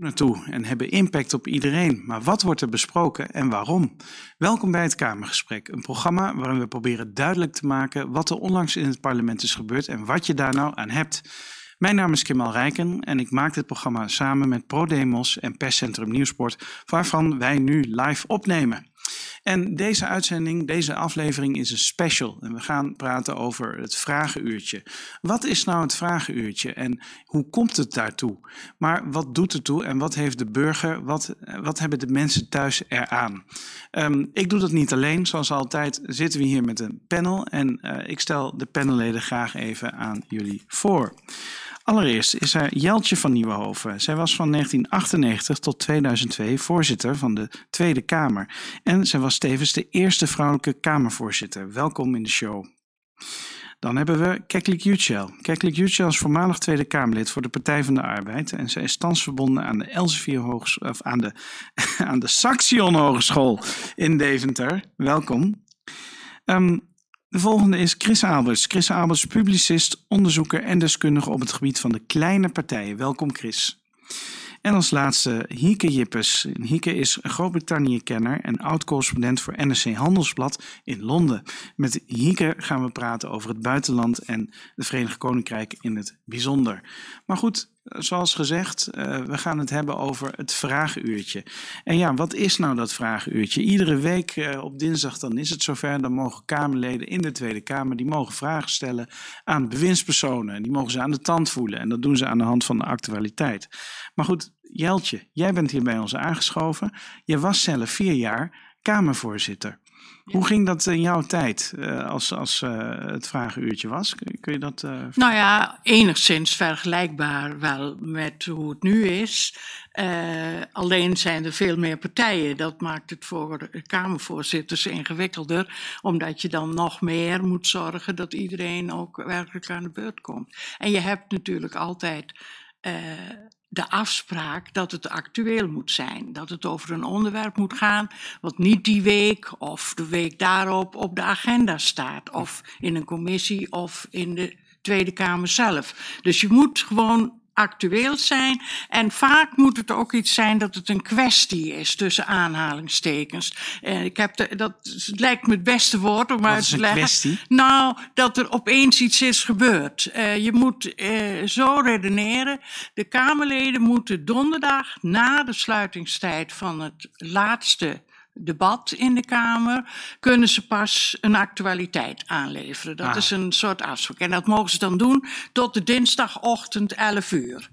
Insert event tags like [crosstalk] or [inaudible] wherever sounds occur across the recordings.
naartoe en hebben impact op iedereen. Maar wat wordt er besproken en waarom? Welkom bij het Kamergesprek, een programma waarin we proberen duidelijk te maken wat er onlangs in het parlement is gebeurd en wat je daar nou aan hebt. Mijn naam is Kimal Rijken en ik maak dit programma samen met ProDemos en Perscentrum Nieuwsport, waarvan wij nu live opnemen. En deze uitzending, deze aflevering is een special. En we gaan praten over het vragenuurtje. Wat is nou het vragenuurtje en hoe komt het daartoe? Maar wat doet het toe en wat heeft de burger, wat, wat hebben de mensen thuis eraan? Um, ik doe dat niet alleen. Zoals altijd zitten we hier met een panel. En uh, ik stel de panelleden graag even aan jullie voor. Allereerst is er Jeltje van Nieuwenhoven. Zij was van 1998 tot 2002 voorzitter van de Tweede Kamer. En zij was tevens de eerste vrouwelijke Kamervoorzitter. Welkom in de show. Dan hebben we Keklik Yücel. Keklik Yücel is voormalig Tweede Kamerlid voor de Partij van de Arbeid. En zij is thans verbonden aan de Elsevier Hogeschool, of aan de, [laughs] aan de Saxion Hogeschool in Deventer. Welkom. Um, de volgende is Chris Albers. Chris Albers, publicist, onderzoeker en deskundige op het gebied van de kleine partijen. Welkom Chris. En als laatste Hieke Jippes. Hieke is Groot-Brittannië-kenner en oud-correspondent voor NRC Handelsblad in Londen. Met Hieke gaan we praten over het buitenland en het Verenigd Koninkrijk in het bijzonder. Maar goed, zoals gezegd, uh, we gaan het hebben over het vragenuurtje. En ja, wat is nou dat vragenuurtje? Iedere week uh, op dinsdag dan is het zover. Dan mogen Kamerleden in de Tweede Kamer, die mogen vragen stellen aan bewindspersonen. Die mogen ze aan de tand voelen. En dat doen ze aan de hand van de actualiteit. Maar goed, Jeltje, jij bent hier bij ons aangeschoven. Je was zelf vier jaar Kamervoorzitter. Hoe ging dat in jouw tijd uh, als, als uh, het vragenuurtje was? Kun, je dat. Uh... Nou ja, enigszins vergelijkbaar wel met hoe het nu is. alleen zijn er veel meer partijen. Dat maakt het voor Kamervoorzitters ingewikkelder, omdat je dan nog meer moet zorgen dat iedereen ook werkelijk aan de beurt komt. En je hebt natuurlijk altijd de afspraak dat het actueel moet zijn. Dat het over een onderwerp moet gaan wat niet die week of de week daarop op de agenda staat. Of in een commissie of in de Tweede Kamer zelf. Dus je moet gewoon actueel zijn. En vaak moet het ook iets zijn dat het een kwestie is, tussen aanhalingstekens. En ik heb de, dat lijkt me het beste woord om uit te leggen. Kwestie? Nou, dat er opeens iets is gebeurd. Uh, je moet uh, zo redeneren. De Kamerleden moeten donderdag na de sluitingstijd van het laatste debat in de Kamer, kunnen ze pas een actualiteit aanleveren. Dat ah. is een soort afspraak. En dat mogen ze dan doen tot de dinsdagochtend 11 uur.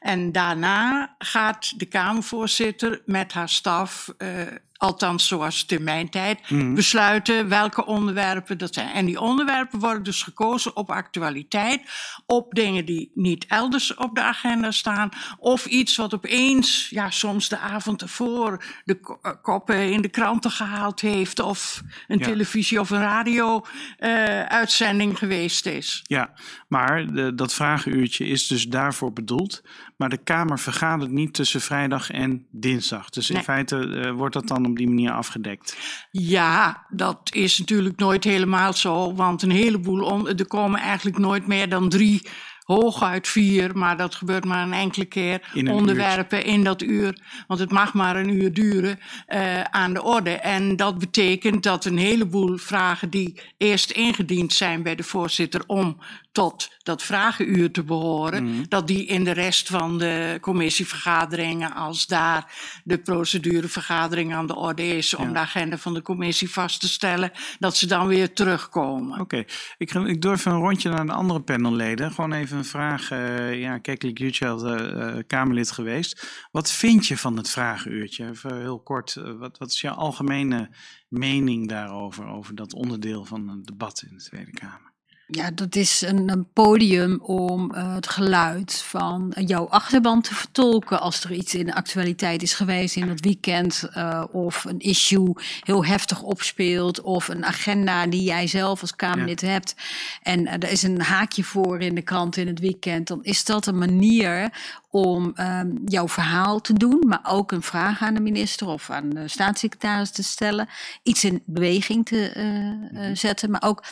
En daarna gaat de Kamervoorzitter met haar staf uh, althans zoals het in mijn tijd, mm. besluiten welke onderwerpen dat zijn. En die onderwerpen worden dus gekozen op actualiteit, op dingen die niet elders op de agenda staan, of iets wat opeens, ja, soms de avond ervoor, de eh, koppen in de kranten gehaald heeft, of een ja. televisie- of een radio-uitzending uh, geweest is. Ja, maar de, dat vragenuurtje is dus daarvoor bedoeld. Maar de Kamer vergadert niet tussen vrijdag en dinsdag. Dus in nee. feite uh, wordt dat dan op die manier afgedekt. Ja, dat is natuurlijk nooit helemaal zo. Want een heleboel, er komen eigenlijk nooit meer dan drie hooguit vier, maar dat gebeurt maar een enkele keer, in onderwerpen uurtje. in dat uur, want het mag maar een uur duren, uh, aan de orde. En dat betekent dat een heleboel vragen die eerst ingediend zijn bij de voorzitter om tot dat vragenuur te behoren, mm. dat die in de rest van de commissievergaderingen, als daar de procedurevergadering aan de orde is om ja. de agenda van de commissie vast te stellen, dat ze dan weer terugkomen. Oké, okay. ik, ik doe even een rondje naar de andere panelleden. Gewoon even een vraag. Uh, ja, Keklik Jutschel, uh, Kamerlid geweest. Wat vind je van het vragenuurtje? Even heel kort, uh, wat, wat is jouw algemene mening daarover, over dat onderdeel van het debat in de Tweede Kamer? Ja, dat is een, een podium om uh, het geluid van jouw achterban te vertolken als er iets in de actualiteit is geweest in dat weekend uh, of een issue heel heftig opspeelt of een agenda die jij zelf als Kamerlid ja. hebt en uh, er is een haakje voor in de krant in het weekend, dan is dat een manier om ehm, jouw verhaal te doen, maar ook een vraag aan de minister of aan de staatssecretaris te stellen, iets in beweging te eh, Mhm. eh, zetten, maar ook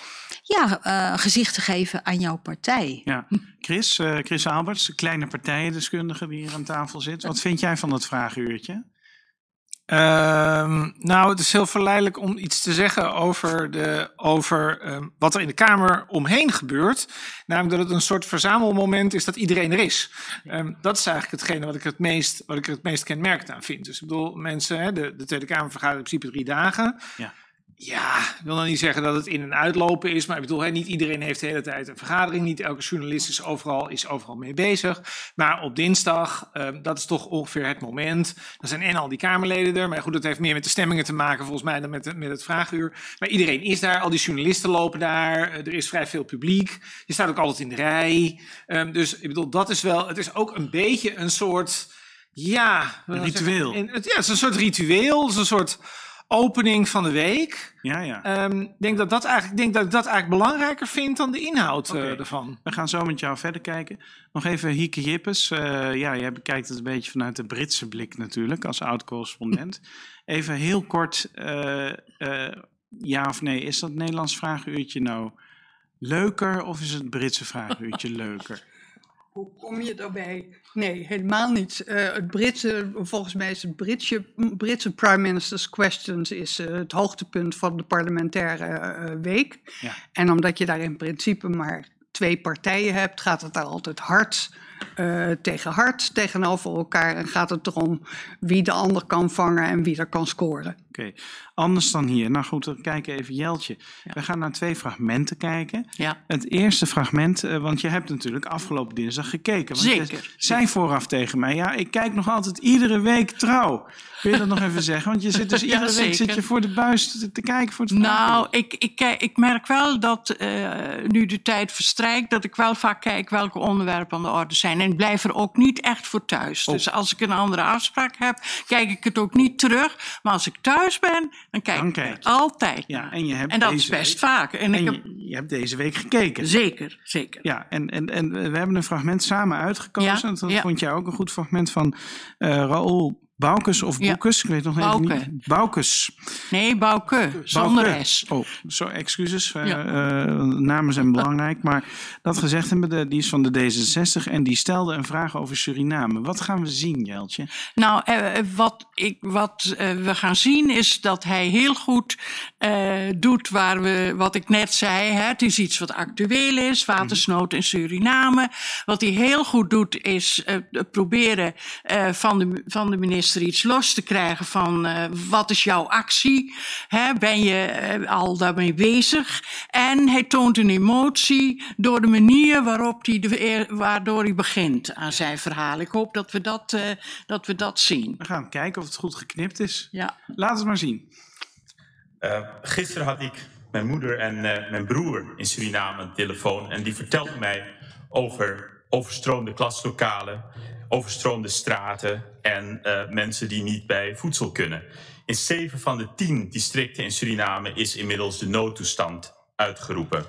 ja, eh, gezicht te geven aan jouw partij. Ja, Chris, Chris Alberts, de kleine partijendeskundige die hier aan tafel zit. Wat vind jij van dat vraaguurtje? Ehm, nou, het is heel verleidelijk om iets te zeggen over, de, over ehm, wat er in de Kamer omheen gebeurt. Namelijk dat het een soort verzamelmoment is dat iedereen er is. Ehm, dat is eigenlijk hetgene wat ik, het meest, wat ik er het meest kenmerkend aan vind. Dus ik bedoel, mensen, hè, de, de Tweede Kamer vergadert in principe drie dagen. Ja. Ja, ik wil dan niet zeggen dat het in- en uitlopen is, maar ik bedoel, hè, niet iedereen heeft de hele tijd een vergadering. Niet elke journalist is overal, is overal mee bezig. Maar op dinsdag, ehm, dat is toch ongeveer het moment. Dan zijn en al die Kamerleden er. Maar goed, dat heeft meer met de stemmingen te maken volgens mij dan met, de- met het vraaguur. Maar iedereen is daar, al die journalisten lopen daar. eh, er is vrij veel publiek. Je staat ook altijd in de rij. Ehm, dus ik bedoel, dat is wel, het is ook een beetje een soort, ja... Een ritueel. Het- Ja, het is een soort ritueel. Het is een soort opening van de week. Ja, ja. Ehm, Ik denk dat dat eigenlijk, ik denk dat ik dat eigenlijk belangrijker vind dan de inhoud eh, ervan. We gaan zo met jou verder kijken. Nog even Hieke Jippes. Eh, ja, jij bekijkt het een beetje vanuit de Britse blik natuurlijk, als oud-correspondent. [laughs] Even heel kort, eh, ja of nee, is dat Nederlands vraaguurtje nou leuker of is het Britse vraaguurtje [laughs] leuker? Hoe kom je daarbij? Nee, helemaal niet. Eh, het Britse, volgens mij is het Britse, Britse Prime Minister's Questions is, eh, het hoogtepunt van de parlementaire eh, week. Ja. En omdat je daar in principe maar twee partijen hebt, gaat het daar altijd hard tegen hard tegenover elkaar. En gaat het erom wie de ander kan vangen en wie er kan scoren. Oké, anders dan hier. Nou goed, dan kijken even Jeltje. We gaan naar twee fragmenten kijken. Ja. Het eerste fragment, eh, want je hebt natuurlijk afgelopen dinsdag gekeken. Want Je Zeker. zei vooraf tegen mij, ja, ik kijk nog altijd iedere week trouw. Kun je dat nog even zeggen? Want je zit dus [laughs] Ja, iedere week zit je voor de buis te, te kijken voor het Nou, vragenuur. ik, ik, ik merk wel dat eh, nu de tijd verstrijkt, dat ik wel vaak kijk welke onderwerpen aan de orde zijn. En ik blijf er ook niet echt voor thuis. Oh. Dus als ik een andere afspraak heb, kijk ik het ook niet terug. Maar als ik thuis ben, dan kijk Dan ik kijk het je. altijd. Ja, en je hebt En dat deze is best week- vaak. En, ik En heb, je, je hebt deze week gekeken. zeker, zeker. Ja, en, en, en we hebben een fragment samen uitgekozen. Ja, dat ja. vond jij ook een goed fragment van eh Raoul Baukes of Ja. Boekes. Ik weet nog even Bauke. niet. Baukes. Nee, Bouke, zonder Bauke. S. Oh, zo, excuses. eh, Ja. eh, namen zijn belangrijk. Maar dat gezegd hebben, die is van de D66 en die stelde een vraag over Suriname. Wat gaan we zien, Jeltje? Nou, eh, wat, ik, wat we gaan zien is dat hij heel goed doet waar we, wat ik net zei. Hè, het is iets wat actueel is, watersnood in Suriname. Wat hij heel goed doet is proberen van, de, van de minister iets los te krijgen van eh, wat is jouw actie? Hè, ben je eh, al daarmee bezig? En hij toont een emotie door de manier waarop hij de, eer- waardoor hij begint aan zijn verhaal. Ik hoop dat we dat, eh, dat, we dat zien. We gaan kijken of het goed geknipt is. Ja. Laat het maar zien. Uh, gisteren had ik mijn moeder en uh, mijn broer in Suriname de telefoon. En die vertelden mij over overstroomde klaslokalen, overstroomde straten en uh, mensen die niet bij voedsel kunnen. In zeven van de tien districten in Suriname is inmiddels de noodtoestand uitgeroepen.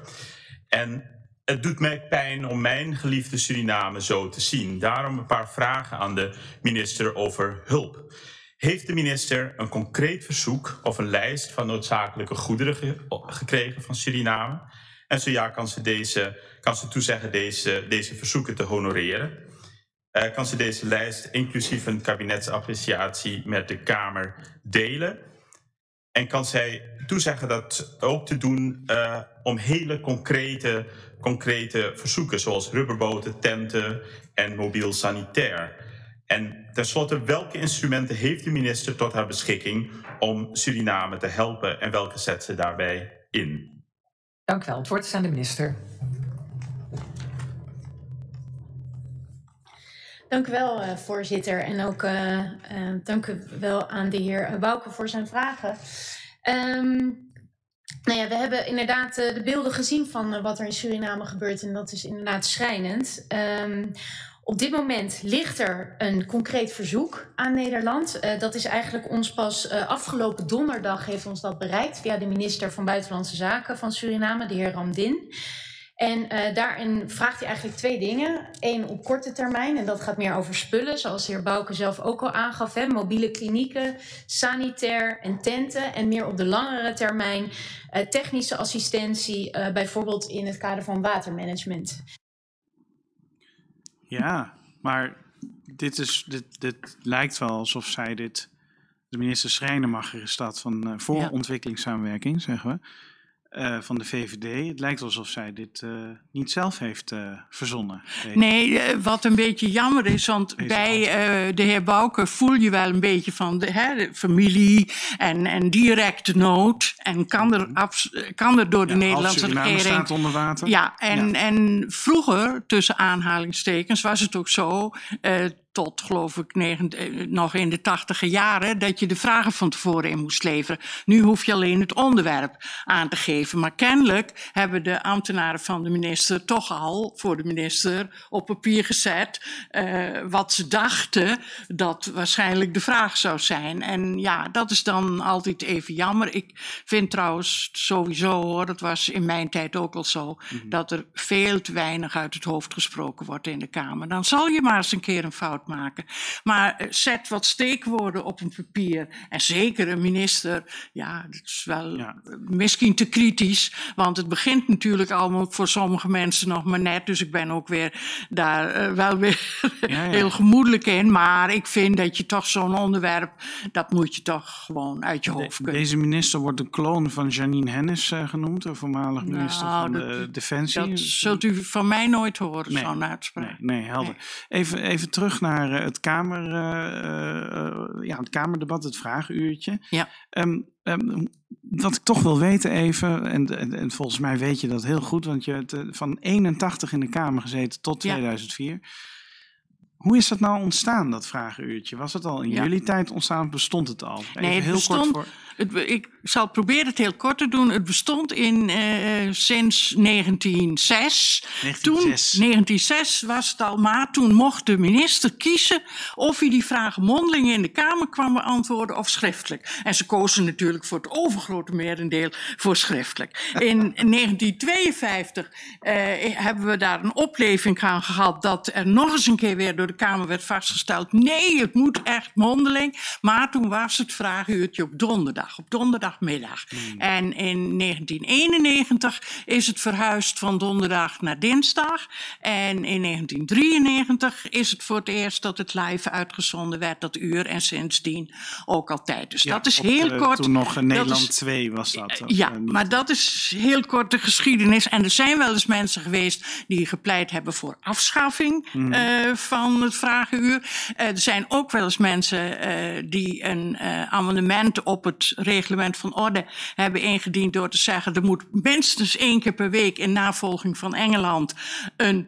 En het doet mij pijn om mijn geliefde Suriname zo te zien. Daarom een paar vragen aan de minister over hulp. Heeft de minister een concreet verzoek of een lijst van noodzakelijke goederen ge gekregen van Suriname? En zo ja, kan ze, deze, kan ze toezeggen deze, deze verzoeken te honoreren? Uh, kan ze deze lijst inclusief een kabinetsappreciatie met de Kamer delen? En kan zij toezeggen dat ook te doen uh, om hele concrete, concrete verzoeken, zoals rubberboten, tenten en mobiel sanitair? En tenslotte, welke instrumenten heeft de minister tot haar beschikking om Suriname te helpen en welke zet ze daarbij in? Dank u wel. Het woord is aan de minister. Dank u wel, uh, voorzitter. En ook uh, dank u wel aan de heer Bouke voor zijn vragen. Um, nou ja, we hebben inderdaad de beelden gezien van wat er in Suriname gebeurt. En dat is inderdaad schrijnend. Um, op dit moment ligt er een concreet verzoek aan Nederland. Dat is eigenlijk ons pas afgelopen donderdag heeft ons dat bereikt via de minister van Buitenlandse Zaken van Suriname, de heer Ramdin. En eh, daarin vraagt hij eigenlijk twee dingen. Eén op korte termijn, en dat gaat meer over spullen, zoals de heer Bouke zelf ook al aangaf. Hè, mobiele klinieken, sanitair en tenten. En meer op de langere termijn uh, technische assistentie, uh, bijvoorbeeld in het kader van watermanagement. Ja, maar dit, is, dit, dit lijkt wel alsof zij dit, de minister Schrijnemacher is dat van voor ja. ontwikkelingssamenwerking, zeggen we. Uh, van de VVD. Het lijkt alsof zij dit uh, niet zelf heeft uh, verzonnen. Nee, wat een beetje jammer is, want Deze bij de heer Bouke voel je wel een beetje van de, hè, de familie en, en directe nood. En kan er, kan er door de ja, Nederlandse regering. staat onder water. Ja, en, ja. en vroeger, tussen aanhalingstekens, was het ook zo tot, geloof ik, negen, nog in de tachtige jaren, dat je de vragen van tevoren in moest leveren. Nu hoef je alleen het onderwerp aan te geven. Maar kennelijk hebben de ambtenaren van de minister toch al voor de minister op papier gezet uh, wat ze dachten dat waarschijnlijk de vraag zou zijn. En ja, dat is dan altijd even jammer. Ik vind trouwens sowieso hoor, dat was in mijn tijd ook al zo, mm -hmm. dat er veel te weinig uit het hoofd gesproken wordt in de Kamer. Dan zal je maar eens een keer een fout maken. Maar zet wat steekwoorden op een papier. En zeker een minister, ja, dat is wel ja. misschien te kritisch. Want het begint natuurlijk allemaal voor sommige mensen nog maar net. Dus ik ben ook weer daar uh, wel weer ja, ja. heel gemoedelijk in. Maar ik vind dat je toch zo'n onderwerp, dat moet je toch gewoon uit je hoofd kunnen. Deze minister wordt de kloon van Janine Hennis uh, genoemd, de voormalig minister nou, van de Defensie. Dat zult u van mij nooit horen, nee, zo'n uitspraak. Nee, nee helder. Nee. Even, even terug naar naar het, kamer, uh, ja, het Kamerdebat, het vragenuurtje. Ja. Um, um, wat ik toch wil weten even, en, en, en, volgens mij weet je dat heel goed, want je hebt van 81 in de Kamer gezeten tot 2004. Ja. Hoe is dat nou ontstaan, dat vragenuurtje? Was het al in ja. jullie tijd ontstaan of bestond het al? Even nee, het heel bestond, kort voor... het, ik zal proberen het heel kort te doen. Het bestond in, uh, sinds 1906. 1906. Toen, 1906 was het al, maar toen mocht de minister kiezen of hij die vragen mondeling in de Kamer kwam beantwoorden of schriftelijk. En ze kozen natuurlijk voor het overgrote merendeel voor schriftelijk. In [laughs] 1952 uh, hebben we daar een opleving aan gehad dat er nog eens een keer weer door de Kamer werd vastgesteld. Nee, het moet echt mondeling. Maar toen was het vragenuurtje op donderdag, op donderdagmiddag. Hmm. En in 1991 is het verhuisd van donderdag naar dinsdag. En in 1993 is het voor het eerst dat het live uitgezonden werd, dat uur. En sindsdien ook altijd. Dus Ja, dat is op, heel eh, kort. Toen nog in Nederland is- 2 was dat. ja, eh, niet? maar dat is heel kort de geschiedenis. En er zijn wel eens mensen geweest die gepleit hebben voor afschaffing eh, van het vragenuur. Eh, er zijn ook wel eens mensen eh, die een eh, amendement op het reglement van orde hebben ingediend door te zeggen er moet minstens één keer per week in navolging van Engeland een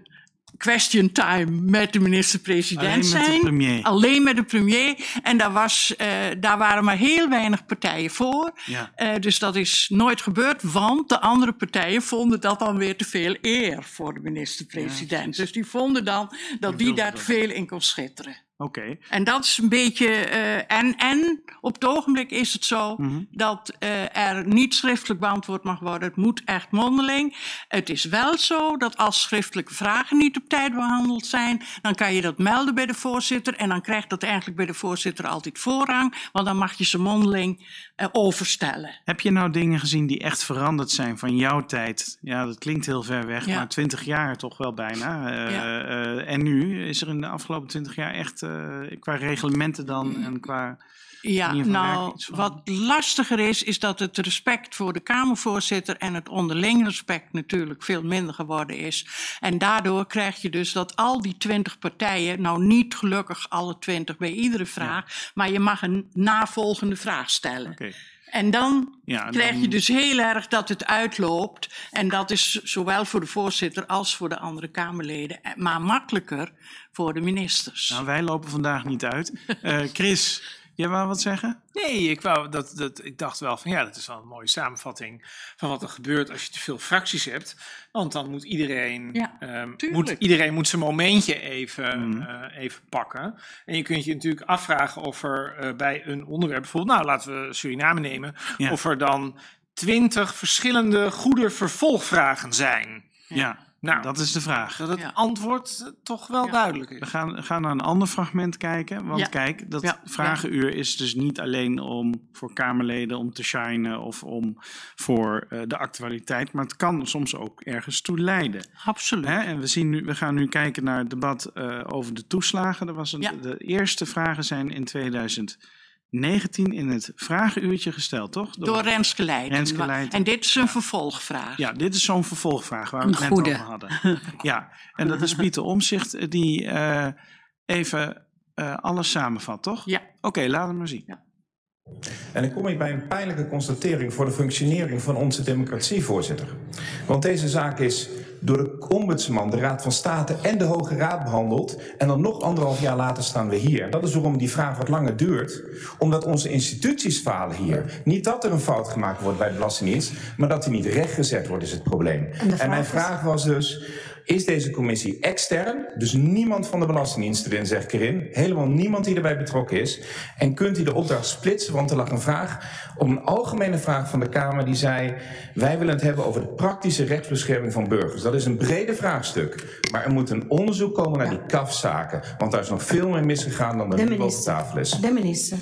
question time met de minister-president Alleen met de zijn. premier. Alleen met de premier. En daar, was, eh, daar waren maar heel weinig partijen voor. Ja. Eh, dus dat is nooit gebeurd, want de andere partijen vonden dat dan weer te veel eer voor de minister-president. dus die vonden dan dat die daar te veel in kon schitteren. Oké. En dat is een beetje. eh, en, en op het ogenblik is het zo Mhm. dat eh, er niet schriftelijk beantwoord mag worden. Het moet echt mondeling. Het is wel zo dat als schriftelijke vragen niet op tijd behandeld zijn, dan kan je dat melden bij de voorzitter. En dan krijgt dat eigenlijk bij de voorzitter altijd voorrang, want dan mag je ze mondeling eh, overstellen. Heb je nou dingen gezien die echt veranderd zijn van jouw tijd? Ja, dat klinkt heel ver weg, Ja. maar 20 jaar toch wel bijna. Ja. en nu is er in de afgelopen 20 jaar echt, qua reglementen dan en qua... Ja, nou, wat lastiger is, is dat het respect voor de Kamervoorzitter en het onderling respect natuurlijk veel minder geworden is. En daardoor krijg je dus dat al die twintig partijen, nou niet gelukkig alle twintig bij iedere vraag, maar je mag een navolgende vraag stellen. Oké. En dan Ja, en krijg dan- je dus heel erg dat het uitloopt. En dat is zowel voor de voorzitter als voor de andere Kamerleden, maar makkelijker voor de ministers. Nou, wij lopen vandaag niet uit. Eh, Chris, jij wou wat zeggen? Nee, ik, wou dat, dat, ik dacht wel van ja, dat is wel een mooie samenvatting van wat er gebeurt als je te veel fracties hebt. Want dan moet iedereen, Ja, ehm, moet, iedereen moet zijn momentje even, Mhm. eh, even pakken. En je kunt je natuurlijk afvragen of er eh, bij een onderwerp, bijvoorbeeld, nou laten we Suriname nemen, Ja. of er dan twintig verschillende goede vervolgvragen zijn. Ja, Nou, dat is de vraag. dat het Ja. antwoord eh, toch wel Ja. duidelijk We is. gaan, gaan naar een ander fragment kijken. Want Ja. kijk, dat Ja. vragenuur is dus niet alleen om voor Kamerleden om te shinen of om voor eh, de actualiteit. Maar het kan soms ook ergens toe leiden. Absoluut. Hè? En we, zien nu, we gaan nu kijken naar het debat eh, over de toeslagen. Er was een, Ja. De eerste vragen zijn in 2019 in het vragenuurtje gesteld, toch? Door Renske Leijten. Renske Leijten. En dit is een vervolgvraag. Ja, dit is zo'n vervolgvraag waar we het net over hadden. [laughs] Ja, en dat is Pieter Omzicht die eh, even eh, alles samenvat, toch? Ja. Oké, laat hem maar zien. En dan kom ik bij een pijnlijke constatering voor de functionering van onze democratie, voorzitter. Want deze zaak is door de ombudsman, de Raad van State en de Hoge Raad behandeld. En dan nog anderhalf jaar later staan we hier. Dat is waarom die vraag wat langer duurt. Omdat onze instituties falen hier. Niet dat er een fout gemaakt wordt bij de Belastingdienst, maar dat die niet rechtgezet wordt is het probleem. En, mijn vraag was dus, is deze commissie extern? Dus niemand van de Belastingdienst erin, zeg ik erin. Helemaal niemand die erbij betrokken is. En kunt u de opdracht splitsen? Want er lag een vraag op een algemene vraag van de Kamer die zei... wij willen het hebben over de praktische rechtsbescherming van burgers. Dat is een brede vraagstuk. Maar er moet een onderzoek komen naar die kafzaken. Want daar is nog veel meer misgegaan dan er De nu boven minister. tafel is. De minister.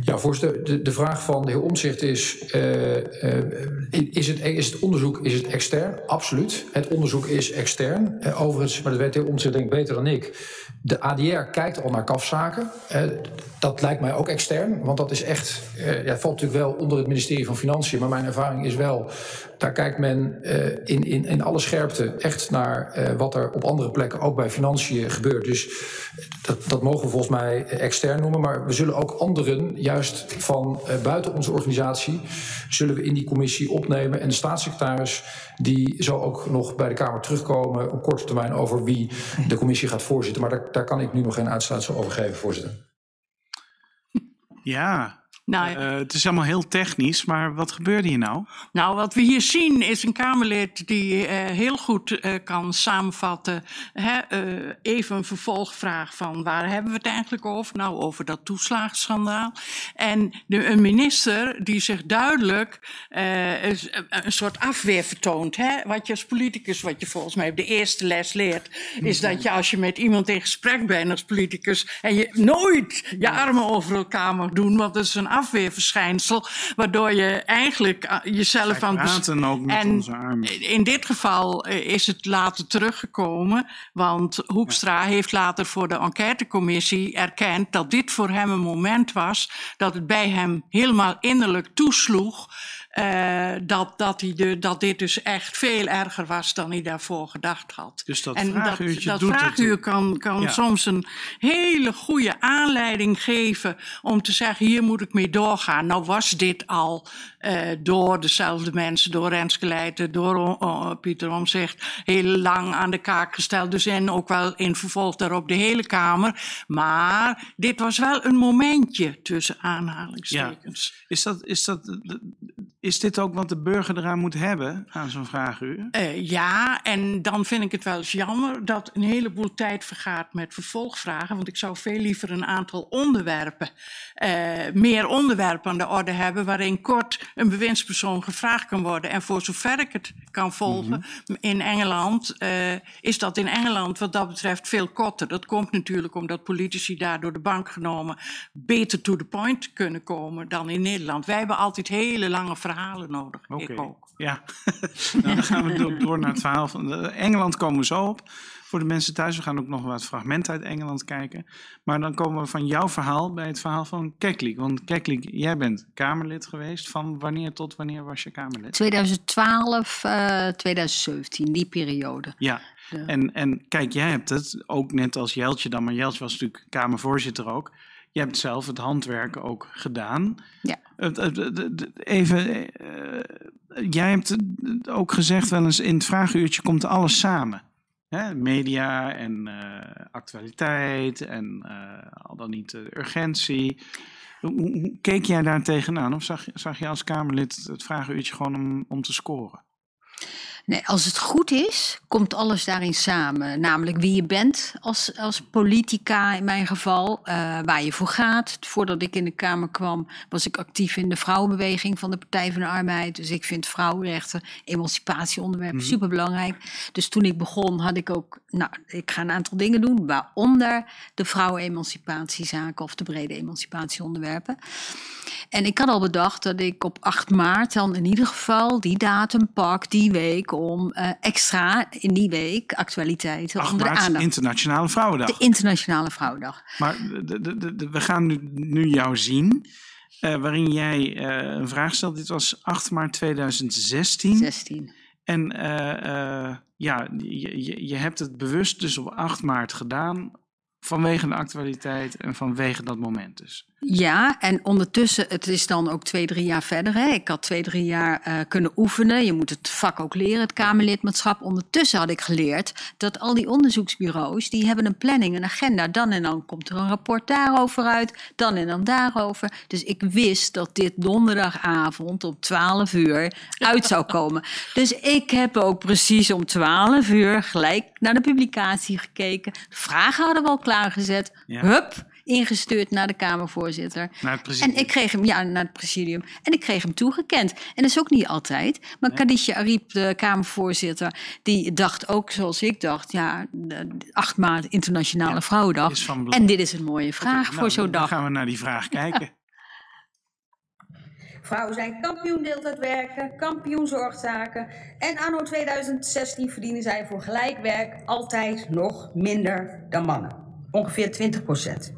Ja, voorzitter, de, de vraag van de heer Omtzigt is, eh, eh, is, het, is het onderzoek is het extern? Absoluut. Het onderzoek is extern. Eh, overigens, maar dat weet de heer Omtzigt denk ik beter dan ik. De ADR kijkt al naar kafzaken. Dat lijkt mij ook extern, want dat is echt, ja, valt natuurlijk wel onder het ministerie van Financiën, maar mijn ervaring is wel, daar kijkt men eh, in, in, in alle scherpte echt naar eh, wat er op andere plekken ook bij Financiën gebeurt. Dus dat, dat mogen we volgens mij extern noemen, maar we zullen ook anderen, juist van eh, buiten onze organisatie, zullen we in die commissie opnemen. En de staatssecretaris, die zal ook nog bij de Kamer terugkomen op korte termijn over wie de commissie gaat voorzitten. Maar daar, daar kan ik nu nog geen uitsluitsel over geven, voorzitter. Ja, Nou, eh, het is allemaal heel technisch, maar wat gebeurde hier nou? Nou, wat we hier zien is een Kamerlid die eh, heel goed eh, kan samenvatten. Hè, eh, even een vervolgvraag van waar hebben we het eigenlijk over? Nou, over dat toeslagenschandaal. En de, een minister die zich duidelijk eh, een, een soort afweer vertoont. Hè? Wat je als politicus, wat je volgens mij op de eerste les leert, is dat je als je met iemand in gesprek bent als politicus en je nooit je armen over elkaar mag doen, want dat is een afweerverschijnsel, waardoor je eigenlijk eh, jezelf Wij aan praten ook met en onze armen. in dit geval eh, is het later teruggekomen, want Hoekstra heeft later voor de enquêtecommissie erkend dat dit voor hem een moment was dat het bij hem helemaal innerlijk toesloeg. Eh, dat, dat, hij de, dat dit dus echt veel erger was dan hij daarvoor gedacht had. Dus dat en dat, vraaguurtje dat doet het. vraaguur kan, kan Ja. soms een hele goede aanleiding geven om te zeggen: hier moet ik mee doorgaan. Nou was dit al eh, door dezelfde mensen, door Renske Leijten, door oh, oh, Pieter Omzicht, heel lang aan de kaak gesteld. Dus en ook wel in vervolg daarop de hele Kamer. Maar dit was wel een momentje tussen aanhalingstekens. Is, dat, is, dat, is dit ook wat de burger eraan moet hebben aan zo'n vraaguur? Eh, ja, en dan vind ik het wel eens jammer dat een heleboel tijd vergaat met vervolgvragen. Want ik zou veel liever een aantal onderwerpen, eh, meer onderwerpen aan de orde hebben. waarin kort een bewindspersoon gevraagd kan worden. En voor zover ik het kan volgen in Engeland, eh, is dat in Engeland wat dat betreft veel korter. Dat komt natuurlijk omdat politici daar door de bank genomen beter to the point kunnen komen dan in Nederland. Wij hebben altijd hele lange verhalen nodig. Oké. Ik ook. Ja, [laughs] nou, dan gaan we [laughs] door, door naar het verhaal van Engeland komen we zo op. Voor de mensen thuis, we gaan ook nog wat fragmenten uit Engeland kijken. Maar dan komen we van jouw verhaal bij het verhaal van Keklik. Want Keklik, jij bent Kamerlid geweest. Van wanneer tot wanneer was je Kamerlid? 2012, eh 2017, die periode. Ja, Ja. en, en kijk, jij hebt het ook net als Jeltje dan, maar Jeltje was natuurlijk Kamervoorzitter ook. Je hebt zelf het handwerk ook gedaan. Ja. Even, eh, jij hebt ook gezegd wel eens in het vragenuurtje komt alles samen. Hè, media en eh, actualiteit en eh, al dan niet urgentie. Hoe, hoe- keek jij daar tegenaan? Of zag, je- zag je als Kamerlid het vragenuurtje gewoon om, om te scoren? Nee, als het goed is, komt alles daarin samen. Namelijk wie je bent als, als politica in mijn geval, eh, waar je voor gaat. Voordat ik in de Kamer kwam, was ik actief in de vrouwenbeweging van de Partij van de Arbeid. Dus ik vind vrouwenrechten, emancipatieonderwerpen Mhm. superbelangrijk. Dus toen ik begon, had ik ook, nou, ik ga een aantal dingen doen, waaronder de vrouwenemancipatiezaken of de brede emancipatieonderwerpen. En ik had al bedacht dat ik op 8 maart dan in ieder geval die datum pak, die week, om eh, extra in die week actualiteiten 8 onder de aandacht. Internationale Vrouwendag. De Internationale Vrouwendag. Maar de, de, we gaan nu, nu jou zien, eh, waarin jij eh, een vraag stelt. Dit was 8 maart 2016. 16. En ja, je, je, je hebt het bewust dus op 8 maart gedaan, vanwege de actualiteit en vanwege dat moment dus. Ja, en ondertussen, het is dan ook twee, drie jaar verder. Hè. Ik had twee, drie jaar eh, kunnen oefenen. Je moet het vak ook leren, het Kamerlidmaatschap. Ondertussen had ik geleerd dat al die onderzoeksbureaus... die hebben een planning, een agenda. Dan en dan komt er een rapport daarover uit. Dan en dan daarover. Dus ik wist dat dit donderdagavond om 12 uur uit zou komen. [laughs] Dus ik heb ook precies om 12 uur gelijk naar de publicatie gekeken. De vragen hadden we al klaargezet. Ja. Hup, ingestuurd naar de Kamervoorzitter. Naar het presidium. En ik kreeg hem, ja, naar het presidium. En ik kreeg hem toegekend. En dat is ook niet altijd. Maar Nee. Kadisha Ariep, de Kamervoorzitter, die dacht ook zoals ik dacht. Ja, 8 maart Internationale Ja, Vrouwendag. is van belang. En dit is een mooie vraag Oké, voor nou, zo'n Dan dag. gaan we naar die vraag kijken. [laughs] Vrouwen zijn kampioen deeltijd werken, kampioen zorgtaken. En anno 2016 verdienen zij voor gelijk werk altijd nog minder dan mannen. Ongeveer 20%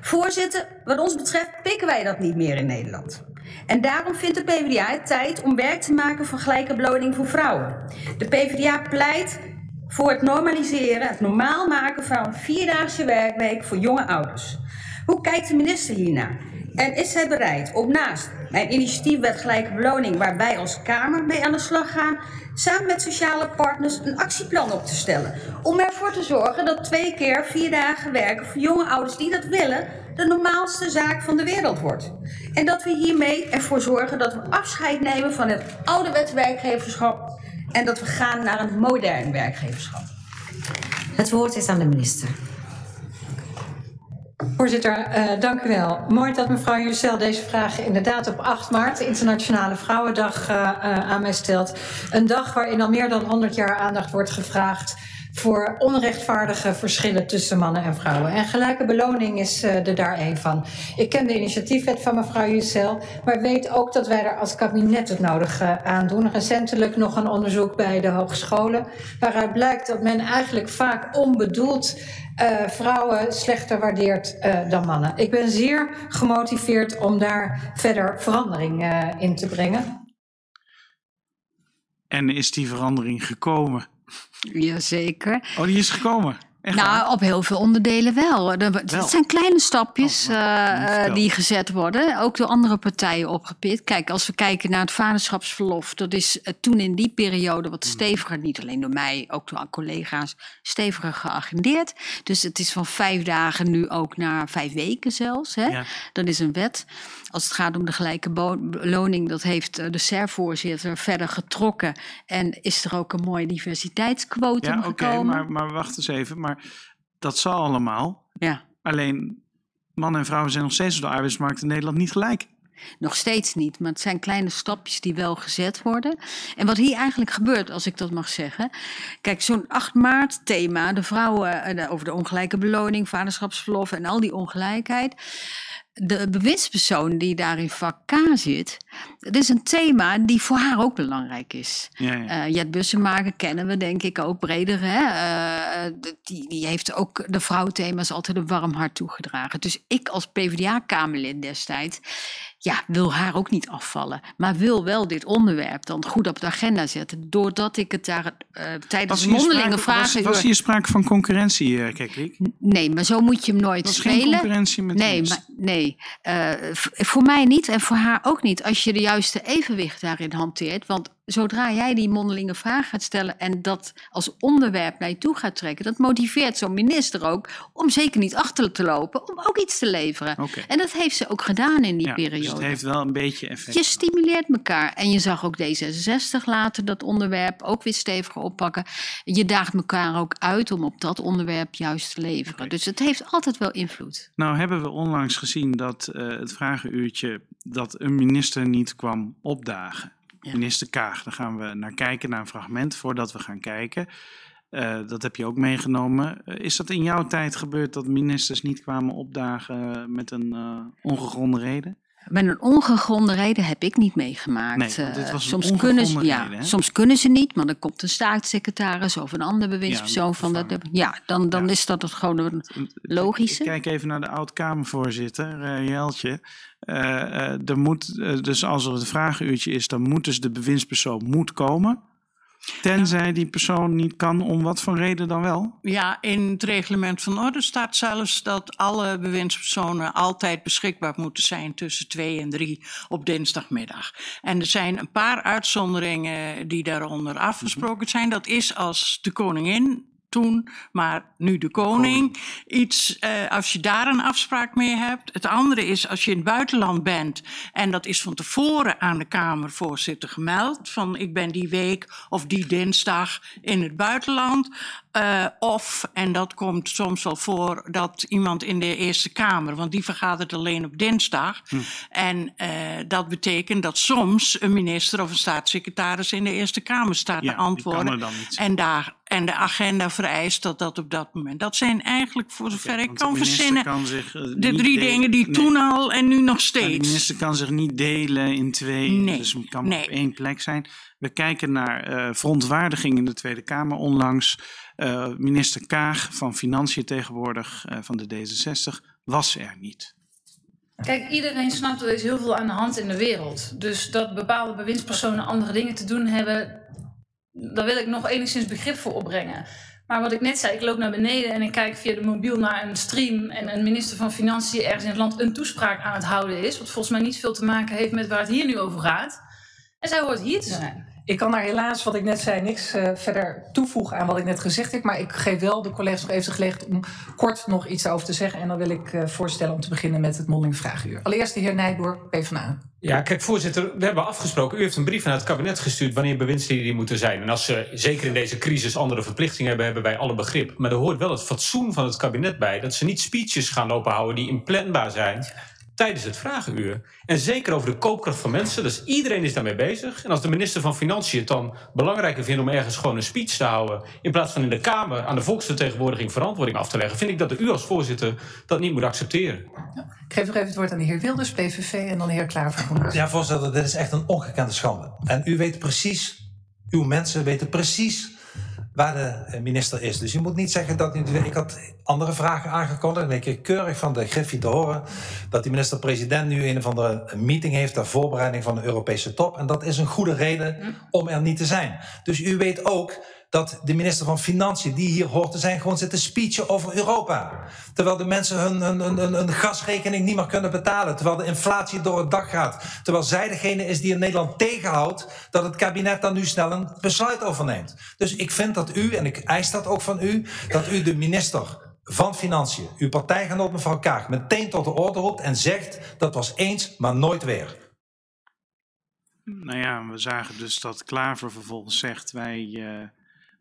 Voorzitter, wat ons betreft pikken wij dat niet meer in Nederland. En daarom vindt de PvdA het tijd om werk te maken van gelijke beloning voor vrouwen. De PvdA pleit voor het normaliseren, het normaal maken van een vierdaagse werkweek voor jonge ouders. Hoe kijkt de minister hiernaar? En is zij bereid om naast mijn initiatiefwet gelijke beloning, waar wij als Kamer mee aan de slag gaan, samen met sociale partners een actieplan op te stellen? Om ervoor te zorgen dat twee keer vier dagen werken voor jonge ouders die dat willen, de normaalste zaak van de wereld wordt. En dat we hiermee ervoor zorgen dat we afscheid nemen van het ouderwets werkgeverschap en dat we gaan naar een modern werkgeverschap. Het woord is aan de minister. Voorzitter, eh, dank u wel. Mooi dat mevrouw Jussel deze vraag inderdaad op 8 maart, Internationale Vrouwendag, eh, eh, aan mij stelt. Een dag waarin al meer dan 100 jaar aandacht wordt gevraagd voor onrechtvaardige verschillen tussen mannen en vrouwen. En gelijke beloning is eh, er daar een van. Ik ken de initiatiefwet van mevrouw Jussel, maar weet ook dat wij er als kabinet het nodige aan doen. Recentelijk nog een onderzoek bij de hogescholen, waaruit blijkt dat men eigenlijk vaak onbedoeld eh, vrouwen slechter waardeert eh, dan mannen. Ik ben zeer gemotiveerd om daar verder verandering eh, in te brengen. En is die verandering gekomen? Jazeker. Oh, die is gekomen. Echt waar? Nou, op heel veel onderdelen wel. Het zijn kleine stapjes Oh, eh, die gezet worden, ook door andere partijen opgepikt. Kijk, als we kijken naar het vaderschapsverlof, dat is eh, toen in die periode wat Hmm. steviger, niet alleen door mij, ook door collega's, steviger geagendeerd. Dus het is van vijf dagen nu ook naar vijf weken zelfs. Hè? Ja. Dat is een wet. Als het gaat om de gelijke beloning, dat heeft eh, de SER-voorzitter verder getrokken. En is er ook een mooi diversiteitsquotum Ja, oké, maar, maar wacht eens even. Maar dat zal allemaal. Ja. Alleen mannen en vrouwen zijn nog steeds op de arbeidsmarkt in Nederland niet gelijk. Nog steeds niet, maar het zijn kleine stapjes die wel gezet worden. En wat hier eigenlijk gebeurt, als ik dat mag zeggen. Kijk, zo'n 8 maart thema, de vrouwen eh, over de ongelijke beloning, vaderschapsverlof en al die ongelijkheid. De bewindspersoon die daar in vak K zit, het is een thema die voor haar ook belangrijk is. Ja, ja. Eh Jet Bussemaker kennen we denk ik ook breder. Hè? Eh, die, die heeft ook de vrouwenthema's altijd een warm hart toegedragen. Dus ik als PvdA-Kamerlid destijds, ja, wil haar ook niet afvallen. Maar wil wel dit onderwerp dan goed op de agenda zetten. Doordat ik het daar eh, tijdens mondelinge was, vragen... was hier sprake van concurrentie, eh Keklik? Nee, maar zo moet je hem nooit Was geen spelen. concurrentie met nee, maar, nee. Eh, voor mij niet en voor haar ook niet. Als je de juiste evenwicht daarin hanteert. Want zodra jij die mondelinge vraag gaat stellen en dat als onderwerp naar je toe gaat trekken, dat motiveert zo'n minister ook om zeker niet achter te lopen, om ook iets te leveren. En dat heeft ze ook gedaan in die Ja, periode. dus het heeft wel een beetje effect. Je stimuleert elkaar. En je zag ook D66 later dat onderwerp ook weer steviger oppakken. Je daagt elkaar ook uit om op dat onderwerp juist te leveren. Dus het heeft altijd wel invloed. Nou hebben we onlangs gezien dat eh, het vragenuurtje dat een minister niet kwam opdagen. Minister Kaag, daar gaan we naar kijken, naar een fragment voordat we gaan kijken. Eh, dat heb je ook meegenomen. Eh, is dat in jouw tijd gebeurd dat ministers niet kwamen opdagen met een eh, ongegronde reden? Met een ongegronde reden heb ik niet meegemaakt. Nee, want dit Eh, was soms, kunnen ze, ja, reden, soms kunnen ze niet, maar dan komt een staatssecretaris of een ander bewindspersoon van dat. Ja, dan, dan is dat het gewoon een logische. Ik kijk even naar de oud-Kamervoorzitter, eh, Jeltje. Eh, er moet, dus als er een vragenuurtje is, dan moet dus de bewindspersoon moet komen. Tenzij die persoon niet kan, om wat voor reden dan wel? Ja, in het reglement van orde staat zelfs dat alle bewindspersonen altijd beschikbaar moeten zijn tussen twee en drie op dinsdagmiddag. En er zijn een paar uitzonderingen die daaronder afgesproken zijn. Dat is als de koningin toen, maar nu de koning. Iets, eh, als je daar een afspraak mee hebt. Het andere is als je in het buitenland bent en dat is van tevoren aan de Kamervoorzitter gemeld. Van ik ben die week of die dinsdag in het buitenland. Eh, of, en dat komt soms wel voor, dat iemand in de Eerste Kamer, want die vergadert alleen op dinsdag. En eh, dat betekent dat soms een minister of een staatssecretaris in de Eerste Kamer staat Ja, te die antwoorden. kan er dan niet zijn. En, daar, en de agenda vereist dat dat op dat moment. Dat zijn eigenlijk, voor zover ik kan verzinnen, kan zich, eh, de drie delen. dingen die Nee. toen al en nu nog Maar de steeds. minister kan zich niet delen in twee, Nee, dus het kan nee. op één plek zijn. We kijken naar eh, verontwaardiging in de Tweede Kamer onlangs. Eh, minister Kaag van Financiën tegenwoordig eh, van de D66 was er niet. Kijk, iedereen snapt er is heel veel aan de hand in de wereld. Dus dat bepaalde bewindspersonen andere dingen te doen hebben, daar wil ik nog enigszins begrip voor opbrengen. Maar wat ik net zei, ik loop naar beneden en ik kijk via de mobiel naar een stream en een minister van Financiën ergens in het land een toespraak aan het houden is, wat volgens mij niet veel te maken heeft met waar het hier nu over gaat. En zij hoort hier te zijn. Ik kan daar helaas, wat ik net zei, niks eh, verder toevoegen aan wat ik net gezegd heb. Maar ik geef wel de collega's nog even de gelegenheid om kort nog iets over te zeggen. En dan wil ik eh, voorstellen om te beginnen met het mondeling vragenuur. Allereerst de heer Nijboer, PvdA. Ja, kijk, voorzitter, we hebben afgesproken. U heeft een brief naar het kabinet gestuurd wanneer bewindslieden moeten zijn. En als ze zeker in deze crisis andere verplichtingen hebben, hebben wij alle begrip. Maar er hoort wel het fatsoen van het kabinet bij. Dat ze niet speeches gaan lopen houden die inplanbaar zijn tijdens het vragenuur. En zeker over de koopkracht van mensen. Dus iedereen is daarmee bezig. En als de minister van Financiën het dan belangrijker vindt om ergens gewoon een speech te houden. in plaats van in de Kamer aan de volksvertegenwoordiging verantwoording af te leggen. vind ik dat u als voorzitter dat niet moet accepteren. Ik geef nog even het woord aan de heer Wilders, PVV. En dan de heer Klaver. Ja, voorzitter, dit is echt een ongekende schande. En u weet precies, uw mensen weten precies waar de eh, minister is. Dus u moet niet zeggen dat. Ik had andere vragen aangekondigd. En ik kreeg keurig van de Griffie te horen... dat de minister-president nu een of andere meeting heeft... ter voorbereiding van de Europese top. En dat is een goede reden om er niet te zijn. Dus u weet ook dat de minister van Financiën, die hier hoort te zijn, gewoon zit te speechen over Europa. Terwijl de mensen hun, hun, gasrekening niet meer kunnen betalen. Terwijl de inflatie door het dak gaat. Terwijl zij degene is die in Nederland tegenhoudt dat het kabinet dan nu snel een besluit overneemt. Dus ik vind dat u, en ik eis dat ook van u, dat u de minister van Financiën, uw partijgenoot mevrouw Kaag, meteen tot de orde roept en zegt dat was eens, maar nooit weer. Nou ja, we zagen dus dat Klaver vervolgens zegt: wij eh,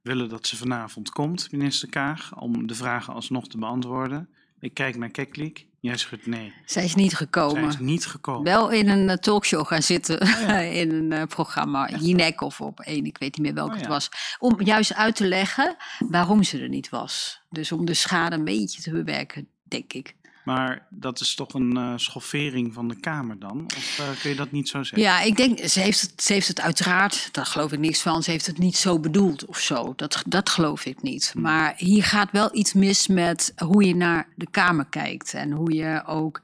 willen dat ze vanavond komt, minister Kaag, om de vragen alsnog te beantwoorden. Ik kijk naar Keklik. Jij schudt nee. Zij is niet gekomen. Zij is niet gekomen. Wel in een eh, talkshow gaan zitten. [laughs] in een eh, programma. Jinek of op één, ik weet niet meer welke Oh ja. het was. Om juist uit te leggen waarom ze er niet was. Dus om de schade een beetje te bewerken, denk ik. Maar dat is toch een eh, schoffering van de Kamer dan? Of eh, kun je dat niet zo zeggen? Ja, ik denk, ze heeft, het, ze heeft het uiteraard, daar geloof ik niks van, ze heeft het niet zo bedoeld of zo. Dat, dat geloof ik niet. Maar hier gaat wel iets mis met hoe je naar de Kamer kijkt en hoe je ook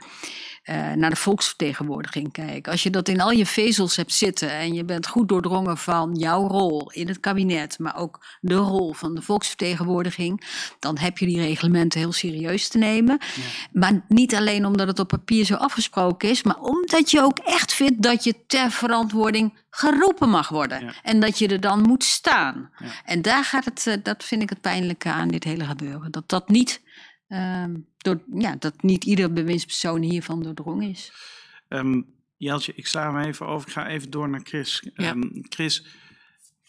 eh, naar de volksvertegenwoordiging kijken. Als je dat in al je vezels hebt zitten en je bent goed doordrongen van jouw rol in het kabinet, maar ook de rol van de volksvertegenwoordiging, dan heb je die reglementen heel serieus te nemen. Maar niet alleen omdat het op papier zo afgesproken is, maar omdat je ook echt vindt dat je ter verantwoording geroepen mag worden. En dat je er dan moet staan. En daar gaat het, eh, dat vind ik het pijnlijke aan dit hele gebeuren. Dat dat niet, ehm, door, ja, dat niet ieder bewindspersoon hiervan doordrongen is. Ehm, Jeltje, ik sla hem even over. Ik ga even door naar Chris. Ehm, Chris,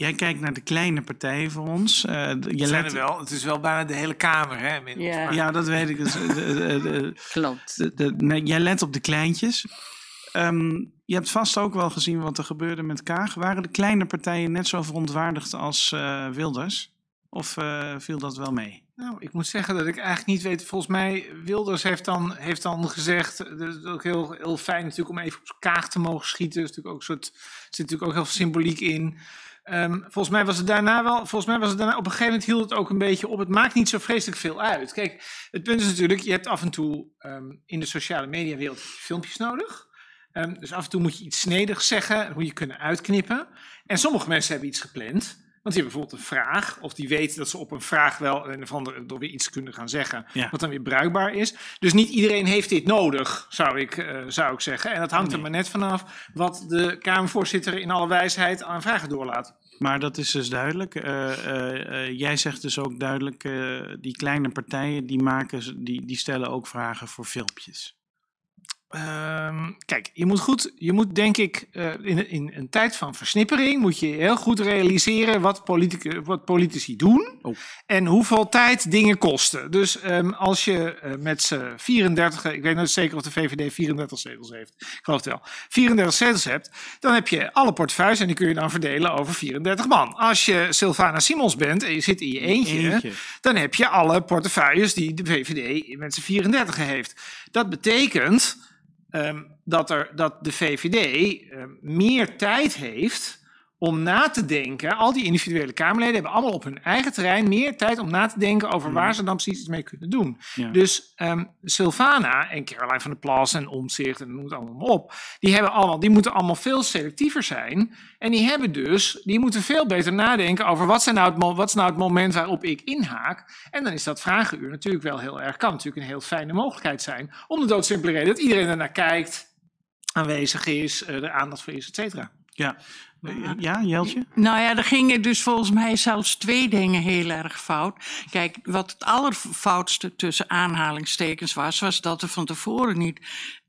jij kijkt naar de kleine partijen voor ons. Uh, je zijn er wel. Het is wel bijna de hele Kamer, hè? Ja. ja, dat weet ik. Dus, de, de, de, Klopt. nee, jij let op de kleintjes. Um, je hebt vast ook wel gezien wat er gebeurde met Kaag. Waren de kleine partijen net zo verontwaardigd als uh, Wilders? Of uh, viel dat wel mee? Nou, ik moet zeggen dat ik eigenlijk niet weet. Volgens mij, Wilders heeft dan, heeft dan gezegd. Het is ook heel, heel fijn natuurlijk om even op Kaag te mogen schieten. Er, is natuurlijk ook soort, er zit natuurlijk ook heel veel symboliek in. Um, volgens mij was het daarna wel. Volgens mij was het daarna. Op een gegeven moment hield het ook een beetje op. Het maakt niet zo vreselijk veel uit. Kijk, het punt is natuurlijk. Je hebt af en toe um, in de sociale mediawereld filmpjes nodig. Um, dus af en toe moet je iets snedigs zeggen, moet je kunnen uitknippen. En sommige mensen hebben iets gepland. Want die hebben bijvoorbeeld een vraag, of die weten dat ze op een vraag wel een of ander door weer iets kunnen gaan zeggen, ja. wat dan weer bruikbaar is. Dus niet iedereen heeft dit nodig, zou ik, uh, zou ik zeggen. En dat hangt nee. er maar net vanaf wat de Kamervoorzitter in alle wijsheid aan vragen doorlaat. Maar dat is dus duidelijk. Uh, uh, jij zegt dus ook duidelijk, die kleine partijen die maken, die, die stellen ook vragen voor filmpjes. Um, kijk, je moet goed, je moet denk ik uh, in, in een tijd van versnippering moet je heel goed realiseren wat, politici, wat politici doen oh. en hoeveel tijd dingen kosten. Dus um, als je uh, met z'n 34, ik weet niet zeker of de VVD 34 zetels heeft, ik geloof het wel, 34 zetels hebt, dan heb je alle portefeuilles en die kun je dan verdelen over 34 man. Als je Sylvana Simons bent en je zit in je eentje, eentje. dan heb je alle portefeuilles die de VVD met z'n 34 heeft. Dat betekent um, dat, er, dat de VVD um, meer tijd heeft om na te denken. Al die individuele Kamerleden hebben allemaal op hun eigen terrein meer tijd om na te denken over waar ze dan precies iets mee kunnen doen. Ja. Dus um, Sylvana en Caroline van der Plas en Omtzigt en noem het allemaal op, die, hebben allemaal, die moeten allemaal veel selectiever zijn. En die hebben dus, die moeten veel beter nadenken over wat, zijn nou het, wat is nou het moment waarop ik inhaak. En dan is dat vragenuur natuurlijk wel heel erg, kan natuurlijk een heel fijne mogelijkheid zijn. Om de doodsimpele reden dat iedereen ernaar kijkt, aanwezig is, er aandacht voor is, et cetera. Ja, ja, Jeltje? Nou ja, er gingen dus volgens mij zelfs twee dingen heel erg fout. Kijk, wat het allerfoutste tussen aanhalingstekens was, was dat er van tevoren niet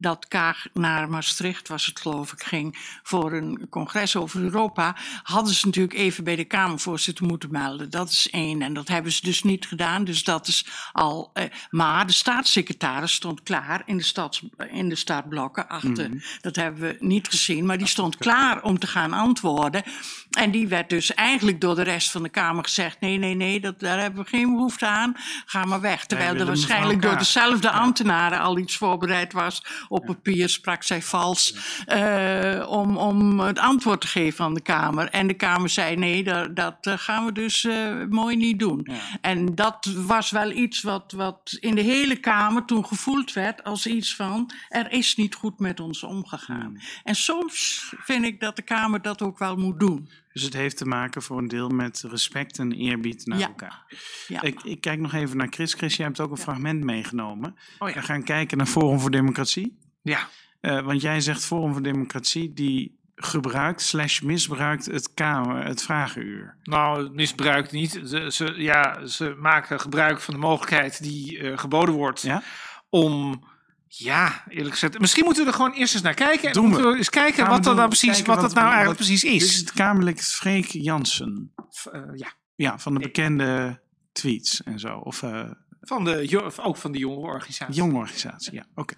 dat Kaag naar Maastricht, was het geloof ik, ging voor een congres over Europa, hadden ze natuurlijk even bij de Kamervoorzitter moeten melden. Dat is één. En dat hebben ze dus niet gedaan. Dus dat is al. Eh, maar de staatssecretaris stond klaar in de, stads, in de staatblokken achter. Mm -hmm. Dat hebben we niet gezien, maar die stond klaar om te gaan antwoorden. En die werd dus eigenlijk door de rest van de Kamer gezegd: nee, nee, nee, dat, daar hebben we geen behoefte aan. Ga maar weg. Terwijl er waarschijnlijk door dezelfde ambtenaren al iets voorbereid was. Op papier sprak zij vals uh, om, om het antwoord te geven aan de Kamer. En de Kamer zei: nee, dat, dat gaan we dus uh, mooi niet doen. Ja. En dat was wel iets wat, wat in de hele Kamer toen gevoeld werd als iets van: er is niet goed met ons omgegaan. Hmm. En soms vind ik dat de Kamer dat ook wel moet doen. Dus het heeft te maken voor een deel met respect en eerbied naar ja. elkaar. Ja. Ik, ik, kijk nog even naar Chris. Chris, jij hebt ook een ja. fragment meegenomen. Oh, We gaan kijken naar Forum voor Democratie. Ja. Uh, want jij zegt Forum voor Democratie die gebruikt slash misbruikt het kamer, het vragenuur. Nou, misbruikt niet. Ze, ze, ja, ze maken gebruik van de mogelijkheid die uh, geboden wordt om ja, eerlijk gezegd. Misschien moeten we er gewoon eerst eens naar kijken. En Doen moeten we eens kijken wat, dat nou precies, wat dat nou eigenlijk wat, precies is. Dit is het Kamerlid Freek Jansen. Uh, ja. ja, van de bekende tweets en zo. Of, uh, van de, ook van de jonge organisatie. Jonge organisatie, ja. Oké. Okay.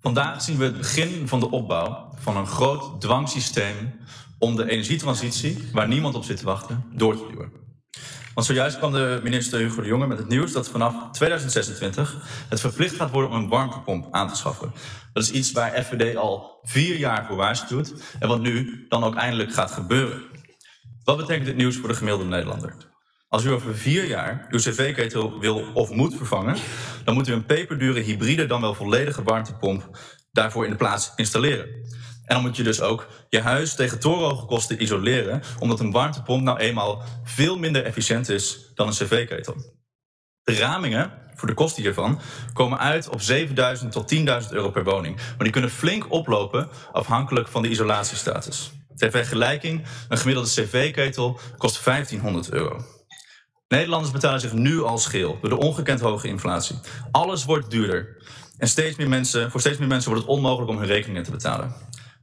Vandaag zien we het begin van de opbouw van een groot dwangsysteem om de energietransitie, waar niemand op zit te wachten, door te duwen. Want zojuist kwam de minister Hugo de Jonge met het nieuws dat vanaf 2026 het verplicht gaat worden om een warmtepomp aan te schaffen. Dat is iets waar FVD al vier jaar voor waarschuwt en wat nu dan ook eindelijk gaat gebeuren. Wat betekent dit nieuws voor de gemiddelde Nederlander? Als u over vier jaar uw cv-ketel wil of moet vervangen, dan moet u een peperdure hybride, dan wel volledige warmtepomp daarvoor in de plaats installeren. En dan moet je dus ook je huis tegen torenhoge kosten isoleren, omdat een warmtepomp nou eenmaal veel minder efficiënt is dan een cv-ketel. De ramingen voor de kosten hiervan komen uit op 7.000 tot 10.000 euro per woning. Maar die kunnen flink oplopen afhankelijk van de isolatiestatus. Ter vergelijking, een gemiddelde cv-ketel kost 1500 euro. Nederlanders betalen zich nu al scheel door de ongekend hoge inflatie. Alles wordt duurder. En steeds meer mensen, voor steeds meer mensen wordt het onmogelijk om hun rekeningen te betalen.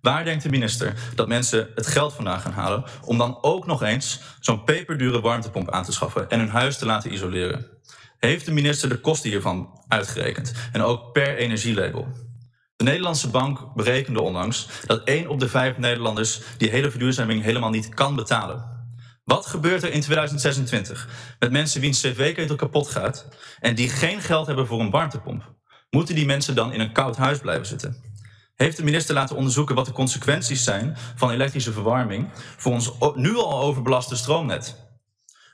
Waar denkt de minister dat mensen het geld vandaan gaan halen om dan ook nog eens zo'n peperdure warmtepomp aan te schaffen en hun huis te laten isoleren? Heeft de minister de kosten hiervan uitgerekend en ook per energielabel? De Nederlandse bank berekende onlangs dat 1 op de 5 Nederlanders die hele verduurzaming helemaal niet kan betalen. Wat gebeurt er in 2026 met mensen wiens cv-ketel kapot gaat en die geen geld hebben voor een warmtepomp? Moeten die mensen dan in een koud huis blijven zitten? Heeft de minister laten onderzoeken wat de consequenties zijn van elektrische verwarming voor ons nu al overbelaste stroomnet?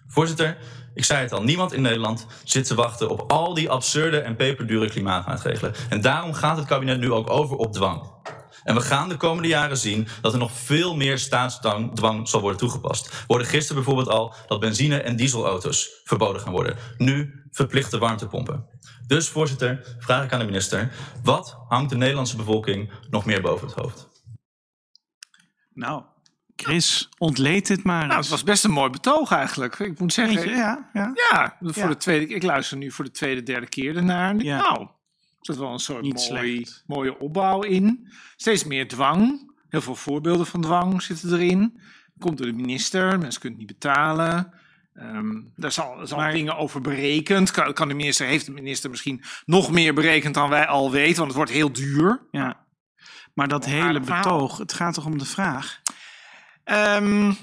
Voorzitter, ik zei het al, niemand in Nederland zit te wachten op al die absurde en peperdure klimaatmaatregelen. En daarom gaat het kabinet nu ook over op dwang. En we gaan de komende jaren zien dat er nog veel meer staatsdwang zal worden toegepast. We hoorden gisteren bijvoorbeeld al dat benzine- en dieselauto's verboden gaan worden. Nu verplichte warmtepompen. Dus voorzitter, vraag ik aan de minister: wat hangt de Nederlandse bevolking nog meer boven het hoofd? Nou, Chris, ontleed het maar. Nou, het was best een mooi betoog eigenlijk. Ik moet zeggen. Je, ja, ja. Ja, voor Ja. de tweede, ik luister nu voor de tweede, derde keer ernaar. Ja. Nou, er zit wel een soort Niet mooi, mooie opbouw in. Steeds meer dwang. Heel veel voorbeelden van dwang zitten erin. Komt door de minister, mensen kunnen het niet betalen. Ehm daar zal, zal dingen over berekend. Kan, kan de minister, heeft de minister misschien nog meer berekend dan wij al weten, want het wordt heel duur. Ja. Maar dat hele betoog, het gaat toch om de vraag? Ehm,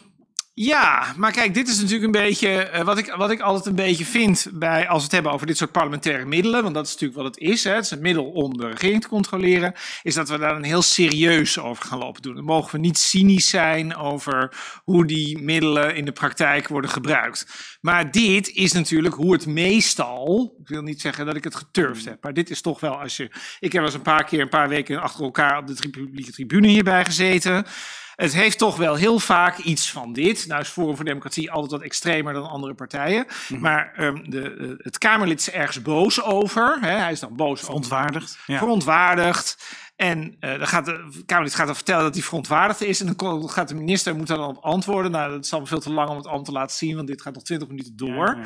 ja, maar kijk, dit is natuurlijk een beetje eh, wat, ik, wat ik altijd een beetje vind bij als we het hebben over dit soort parlementaire middelen, want dat is natuurlijk wat het is. Hè, het is een middel om de regering te controleren, is dat we daar een heel serieus over gaan lopen doen. Dan mogen we niet cynisch zijn over hoe die middelen in de praktijk worden gebruikt. Maar dit is natuurlijk hoe het meestal, ik wil niet zeggen dat ik het geturfd heb, maar dit is toch wel als je, ik heb wel eens een paar keer, een paar weken achter elkaar op de tri- publieke tribune hierbij gezeten. Het heeft toch wel heel vaak iets van dit. Nou is Forum voor Democratie altijd wat extremer dan andere partijen. Maar ehm, de, eh, het Kamerlid is ergens boos over. Hè? Hij is dan boos Verontwaardigd. over. Verontwaardigd. En eh, dan gaat de Kamerlid gaat dan vertellen dat hij verontwaardigd is. En dan gaat de minister moet daar dan op antwoorden. Nou, dat is allemaal veel te lang om het allemaal te laten zien. Want dit gaat nog 20 minuten door.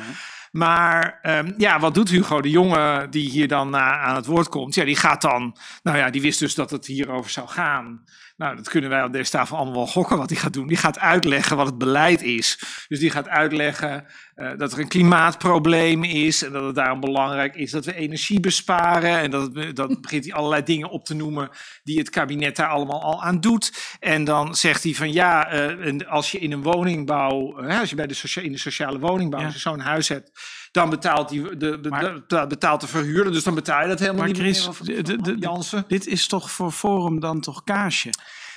Maar ehm, ja, wat doet Hugo de Jonge die hier dan na aan het woord komt? Ja, die gaat dan, nou ja, die wist dus dat het hierover zou gaan. Nou, dat kunnen wij op deze tafel allemaal wel gokken wat hij gaat doen. Die gaat uitleggen wat het beleid is. Dus die gaat uitleggen eh, dat er een klimaatprobleem is en dat het daarom belangrijk is dat we energie besparen. En dat, het- dat [laughs] begint hij allerlei dingen op te noemen die het kabinet daar allemaal al aan doet. En dan zegt hij van ja, eh, als je in een woningbouw, als je bij de socia- in de sociale woningbouw als je zo'n huis hebt, dan betaalt, die, de, de, de- betaalt de verhuurder. Dus dan betaal je dat helemaal Maar niet Chris, meer. dit is toch voor Forum dan toch kaasje?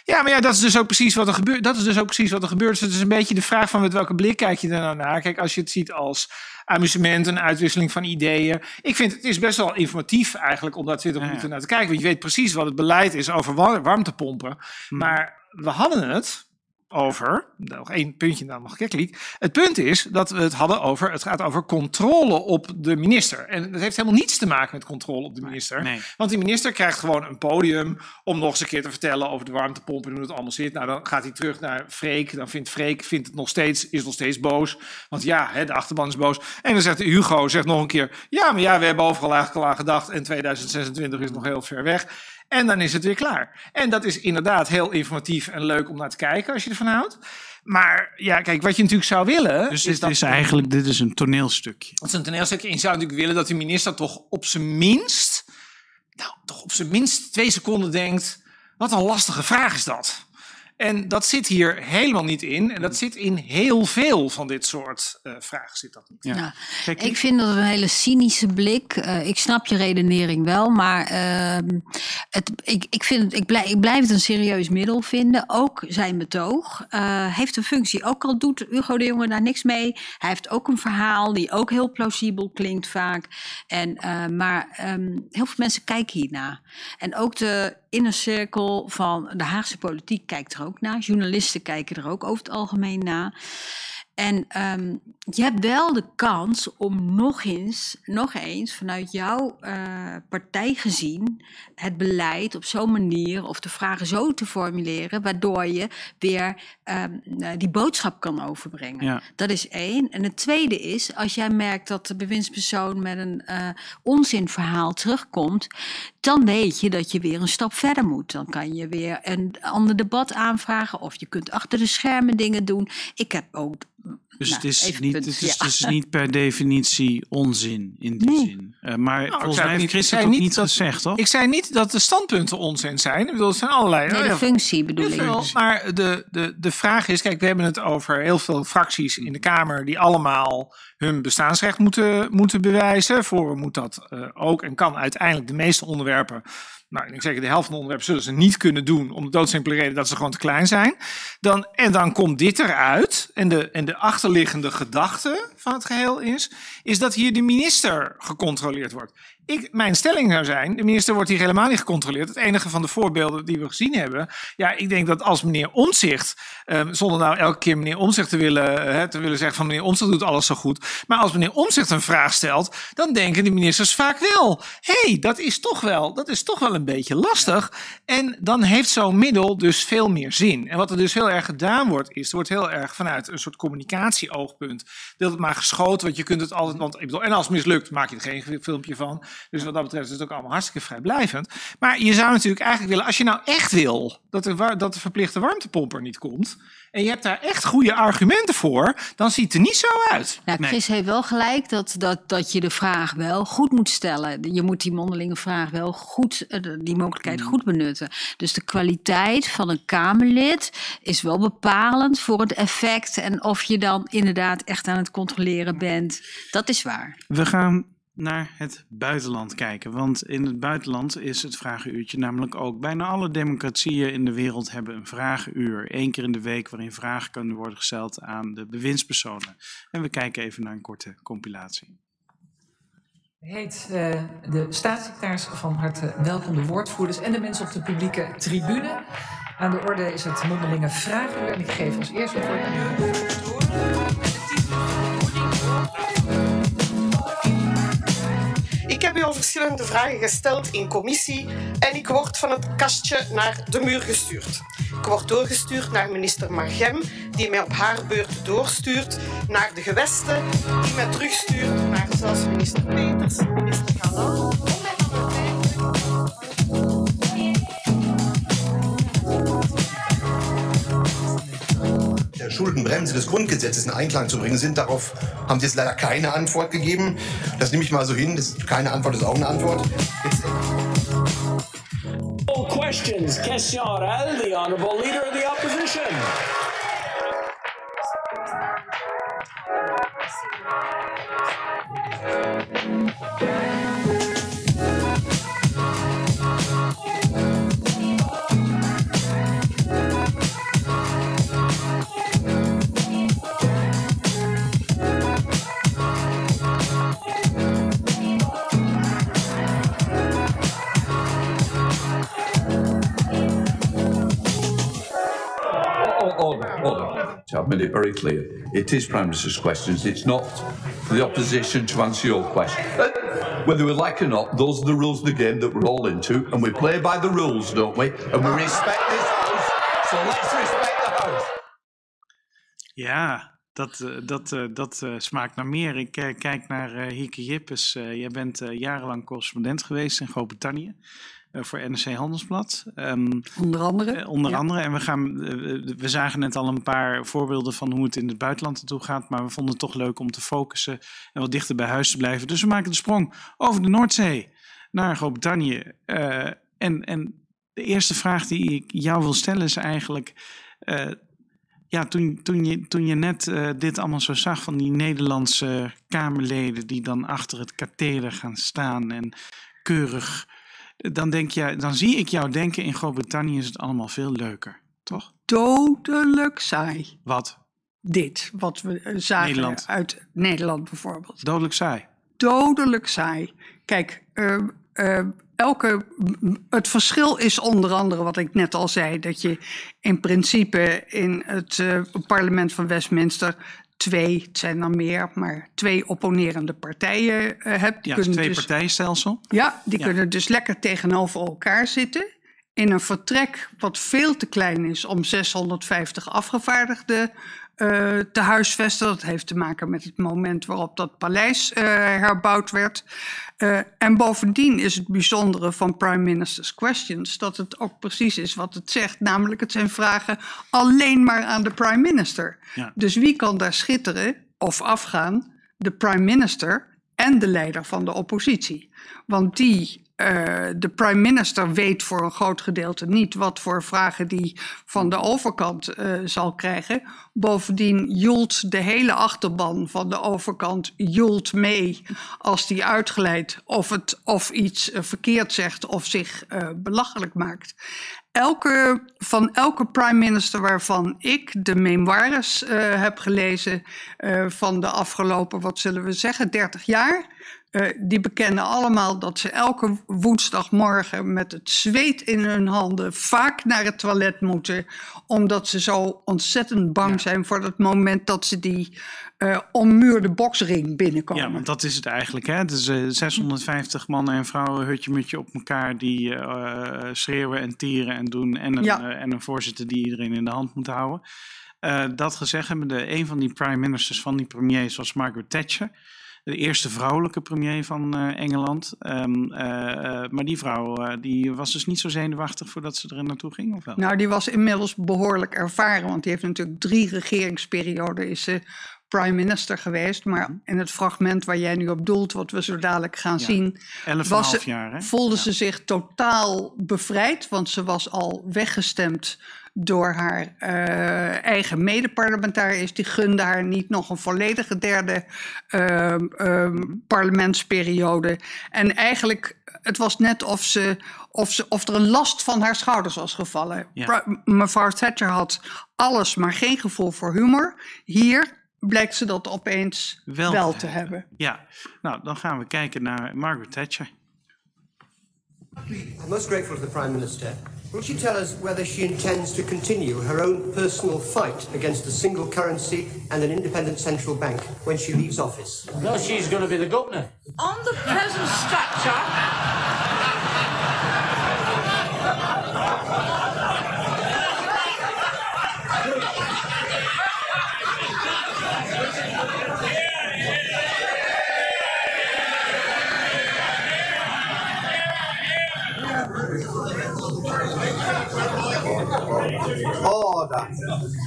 Ja, maar ja, dat is dus ook precies wat er gebeurt. Dat is dus ook precies wat er gebeurt. Dus het is een beetje de vraag van met welke blik kijk je er nou naar. Kijk, als je het ziet als amusement, een uitwisseling van ideeën. Ik vind het is best wel informatief eigenlijk om daar 20 minuten naar te kijken. Want je weet precies wat het beleid is over wa- warmtepompen. Maar we hadden het over, nog één puntje dan nog kekkelijk. Het punt is dat we het hadden over, het gaat over controle op de minister. En dat heeft helemaal niets te maken met controle op de minister. Want die minister krijgt gewoon een podium om nog eens een keer te vertellen over de warmtepomp en hoe het allemaal zit. Nou, dan gaat hij terug naar Freek. Dan vindt Freek vindt het nog steeds, is nog steeds boos. Want ja, hè, de achterban is boos. En dan zegt Hugo zegt nog een keer, ja, maar ja, we hebben overal eigenlijk al aan gedacht en 2026 is nog heel ver weg. En dan is het weer klaar. En dat is inderdaad heel informatief en leuk om naar te kijken als je ervan houdt. Maar ja, kijk, wat je natuurlijk zou willen. Dus is dit dat is eigenlijk dit is een toneelstukje. dat is een toneelstukje. En je zou natuurlijk willen dat de minister toch op zijn minst, nou, toch op zijn minst twee seconden denkt: wat een lastige vraag is dat. En dat zit hier helemaal niet in. En dat zit in heel veel van dit soort uh, vragen. Zit dat niet. Ja. ik vind dat een hele cynische blik. Uh, ik snap je redenering wel, maar uh, het, ik, ik, vind ik, blijf, ik blijf het een serieus middel vinden. Ook zijn betoog uh, heeft een functie. Ook al doet Hugo de Jonge daar niks mee. Hij heeft ook een verhaal die ook heel plausibel klinkt vaak. En, maar um, heel veel mensen kijken hierna. En ook de innercirkel van de Haagse politiek kijkt er ook naar. Journalisten kijken er ook over het algemeen naar. En um, je hebt wel de kans om nog eens, nog eens vanuit jouw uh, partij gezien het beleid op zo'n manier of de vragen zo te formuleren, waardoor je weer um, die boodschap kan overbrengen. Ja. Dat is één. En het tweede is, als jij merkt dat de bewindspersoon met een uh, onzinverhaal terugkomt, dan weet je dat je weer een stap verder moet. Dan kan je weer een ander debat aanvragen of je kunt achter de schermen dingen doen. Ik heb ook dus nou, het, is niet, het, is, ja. het is niet per definitie onzin in die nee. zin. Uh, maar nou, volgens mij heeft Chris het ook niet dat, gezegd, toch? Ik zei niet dat de standpunten onzin zijn. Ik bedoel, het zijn allerlei. Nee, de functie bedoel ik. Veel, maar de, de, de vraag is, kijk, we hebben het over heel veel fracties in de Kamer die allemaal hun bestaansrecht moeten, moeten bewijzen. Voor moet dat uh, ook en kan uiteindelijk de meeste onderwerpen nou, ik zeg de helft van de onderwerpen zullen ze niet kunnen doen om de doodsimpele reden dat ze gewoon te klein zijn. Dan, en dan komt dit eruit. En de, en de achterliggende gedachte van het geheel is, is dat hier de minister gecontroleerd wordt. Ik, mijn stelling zou zijn, de minister wordt hier helemaal niet gecontroleerd. Het enige van de voorbeelden die we gezien hebben. Ja, ik denk dat als meneer Omtzigt, um, zonder nou elke keer meneer Omtzigt te willen, hè, te willen zeggen van meneer Omtzigt doet alles zo goed. Maar als meneer Omtzigt een vraag stelt, dan denken de ministers vaak wel. Hey, dat is toch wel, dat is toch wel een beetje lastig. En dan heeft zo'n middel dus veel meer zin. En wat er dus heel erg gedaan wordt, is, er wordt heel erg vanuit een soort communicatieoogpunt, wil het maar geschoten, want je kunt het altijd, want ik bedoel, en als het mislukt, maak je er geen filmpje van. Dus wat dat betreft is het ook allemaal hartstikke vrijblijvend. Maar je zou natuurlijk eigenlijk willen, als je nou echt wil dat de, dat de verplichte warmtepomp er niet komt. En je hebt daar echt goede argumenten voor, dan ziet het er niet zo uit. Nou, Chris nee. heeft wel gelijk dat, dat, dat je de vraag wel goed moet stellen. Je moet die mondelinge vraag wel goed, eh, die mogelijkheid goed benutten. Dus de kwaliteit van een Kamerlid is wel bepalend voor het effect. En of je dan inderdaad echt aan het controleren bent. Dat is waar. We gaan naar het buitenland kijken. Want in het buitenland is het vragenuurtje namelijk ook. Bijna alle democratieën in de wereld hebben een vragenuur. Eén keer in de week waarin vragen kunnen worden gesteld aan de bewindspersonen. En we kijken even naar een korte compilatie. Heet uh, de staatssecretaris van harte welkom, de woordvoerders en de mensen op de publieke tribune. Aan de orde is het mondelinge vraaguur en ik geef als eerste het woord aan. Ik heb u al verschillende vragen gesteld in commissie en ik word van het kastje naar de muur gestuurd. Ik word doorgestuurd naar minister Magem, die mij op haar beurt doorstuurt naar de gewesten, die mij terugstuurt naar zelfs minister Peters, minister Galan. Der Schuldenbremse des Grundgesetzes in Einklang zu bringen sind. Darauf haben Sie jetzt leider keine Antwort gegeben. Das nehme ich mal so hin. Das, keine Antwort ist auch eine Antwort. Jetzt All questions. Question oral, the honorable leader of the opposition. Very clear. It is Prime Minister's questions. It's not the opposition to answer your question. [laughs] Whether we like it or not, those are the rules of the game that we're all into, and we play by the rules, don't we? And we respect this house. So let's respect the house. Ja, dat, uh, dat, uh, dat uh, smaakt naar meer. Ik kijk naar Hieke Jippes. jij bent jarenlang correspondent geweest in Groot-Brittannië. Uh, voor NRC Handelsblad. Um, onder andere. Uh, onder ja. andere. En we, gaan, uh, we zagen net al een paar voorbeelden van hoe het in het buitenland naartoe gaat. Maar we vonden het toch leuk om te focussen en wat dichter bij huis te blijven. Dus we maken de sprong over de Noordzee naar Groot-Brittannië. en, en de eerste vraag die ik jou wil stellen is eigenlijk. Eh, ja, toen, toen, je, toen je net eh, dit allemaal zo zag van die Nederlandse Kamerleden die dan achter het katheder gaan staan en keurig, dan, denk je, dan zie ik jou denken: in Groot-Brittannië is het allemaal veel leuker, toch? Dodelijk saai. Wat? Dit, wat we eh, zagen Nederland. uit Nederland bijvoorbeeld. Dodelijk saai. Dodelijk saai. Kijk, eh, eh, elke, het verschil is onder andere wat ik net al zei: dat je in principe in het parlement van Westminster twee, het zijn er meer, maar twee opponerende partijen eh, hebt. Die Ja, kunnen twee dus- partijenstelsel. ja, die Ja. kunnen dus lekker tegenover elkaar zitten. In een vertrek wat veel te klein is om 650 afgevaardigden eh, te huisvesten. Dat heeft te maken met het moment waarop dat paleis eh, herbouwd werd. Eh, en bovendien is het bijzondere van Prime Minister's Questions dat het ook precies is wat het zegt. Namelijk, het zijn vragen alleen maar aan de Prime Minister. Ja. Dus wie kan daar schitteren of afgaan? De Prime Minister en de leider van de oppositie. Want die, eh, de prime minister weet voor een groot gedeelte niet wat voor vragen die van de overkant eh, zal krijgen. Bovendien joelt de hele achterban van de overkant joelt mee als die uitglijdt of, het, of iets eh, verkeerd zegt of zich belachelijk maakt. Elke, van elke prime minister waarvan ik de memoires heb gelezen van de afgelopen, wat zullen we zeggen, 30 jaar. Eh, die bekennen allemaal dat ze elke woensdagmorgen met het zweet in hun handen vaak naar het toilet moeten. Omdat ze zo ontzettend bang zijn voor het moment dat ze die eh ommuurde boksring binnenkomen. Ja, want dat is het eigenlijk. Hè? Het is eh, 650 mannen en vrouwen hutje-mutje op elkaar die eh, schreeuwen en tieren en doen. En een, Ja. en een voorzitter die iedereen in de hand moet houden. Dat gezegd hebben, de, een van die prime ministers van die premiers was Margaret Thatcher. De eerste vrouwelijke premier van eh, Engeland. Ehm, eh, eh, maar die vrouw die was dus niet zo zenuwachtig voordat ze er naartoe ging, of wel? Nou, die was inmiddels behoorlijk ervaren, want die heeft natuurlijk drie regeringsperioden is ze prime minister geweest. Maar in het fragment waar jij nu op doelt, wat we zo dadelijk gaan Ja, zien, 11,5 was ze, jaar, hè? voelde ze zich totaal bevrijd, want ze was al weggestemd door haar eh, eigen medeparlementariërs. Die gunde haar niet nog een volledige derde ehm, ehm, parlementsperiode. En eigenlijk, het was net of, ze, of, ze, of er een last van haar schouders was gevallen. Ja. Mevrouw Thatcher had alles, maar geen gevoel voor humor. Hier blijkt ze dat opeens Wel wel, te te hebben. Ja, nou dan gaan we kijken naar Margaret Thatcher. I'm most grateful to the Prime Minister. Will she tell us whether she intends to continue her own personal fight against a single currency and an independent central bank when she leaves office? No, she's going to be the governor. On the present structure,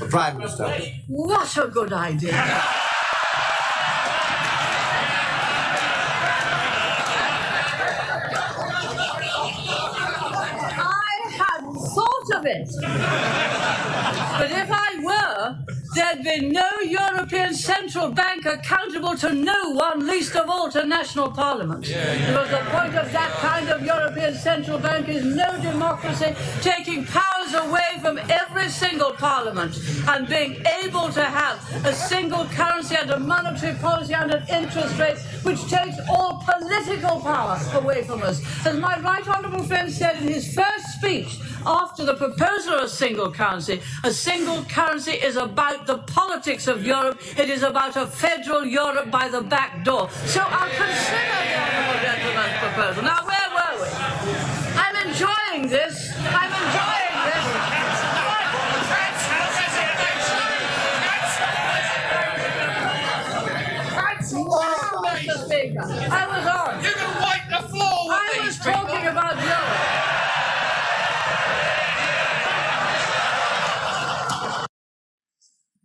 The Prime Minister. what a good idea. I hadn't thought of it. But if I there'd be no European Central Bank accountable to no one, least of all to national parliaments. Because the point of that kind of European Central Bank is no democracy, taking powers away from every single parliament and being able to have a single currency and a monetary policy and an interest rate which takes all political power away from us. As my right honourable friend said in his first speech after the proposal of a single currency, a single currency is about the politics of Europe. It is about a federal Europe by the back door. So I'll consider the honourable gentleman's proposal. Now, where were we? I'm enjoying this. I'm enjoying this. I was on. You can wipe the floor with I was talking about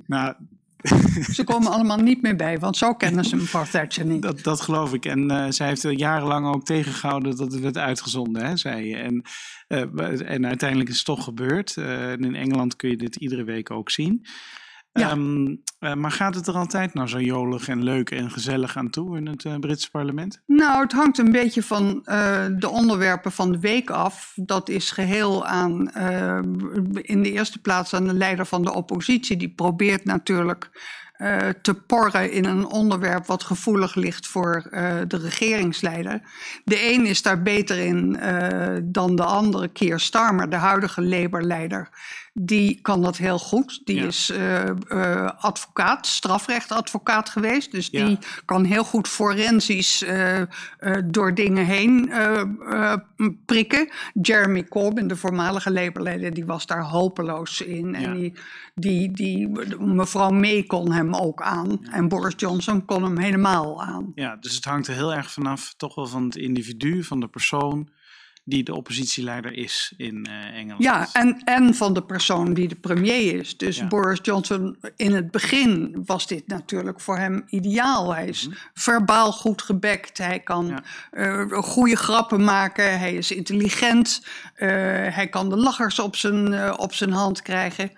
Nou, [laughs] Ze komen allemaal niet meer bij, want zo kennen ze mevrouw Thatcher niet. Dat, dat geloof ik. En uh, zij heeft er jarenlang ook tegengehouden dat het werd uitgezonden, hè, zei je. En, uh, en uiteindelijk is het toch gebeurd. Uh, in Engeland kun je dit iedere week ook zien. Ja. Um, uh, maar gaat het er altijd nou zo jolig en leuk en gezellig aan toe in het uh, Britse parlement? Nou, het hangt een beetje van uh, de onderwerpen van de week af. Dat is geheel aan, in de eerste plaats aan de leider van de oppositie. Die probeert natuurlijk te porren in een onderwerp wat gevoelig ligt voor uh, de regeringsleider. De een is daar beter in uh, dan de andere. Keir Starmer, de huidige Labour-leider, die kan dat heel goed. Die ja. is advocaat, strafrechtadvocaat geweest. Dus die kan heel goed forensisch door dingen heen prikken. Jeremy Corbyn, de voormalige Labour-leider, die was daar hopeloos in. Ja. En die, die, die, mevrouw May kon hem ook aan. En Boris Johnson kon hem helemaal aan. Ja, dus het hangt er heel erg vanaf, toch wel van het individu, van de persoon die de oppositieleider is in uh, Engeland. Ja, en, en van de persoon die de premier is. Dus ja. Boris Johnson, in het begin was dit natuurlijk voor hem ideaal. Hij is mm -hmm. verbaal goed gebekt, hij kan ja. uh, goede grappen maken, hij is intelligent, uh, hij kan de lachers op zijn, op zijn hand krijgen.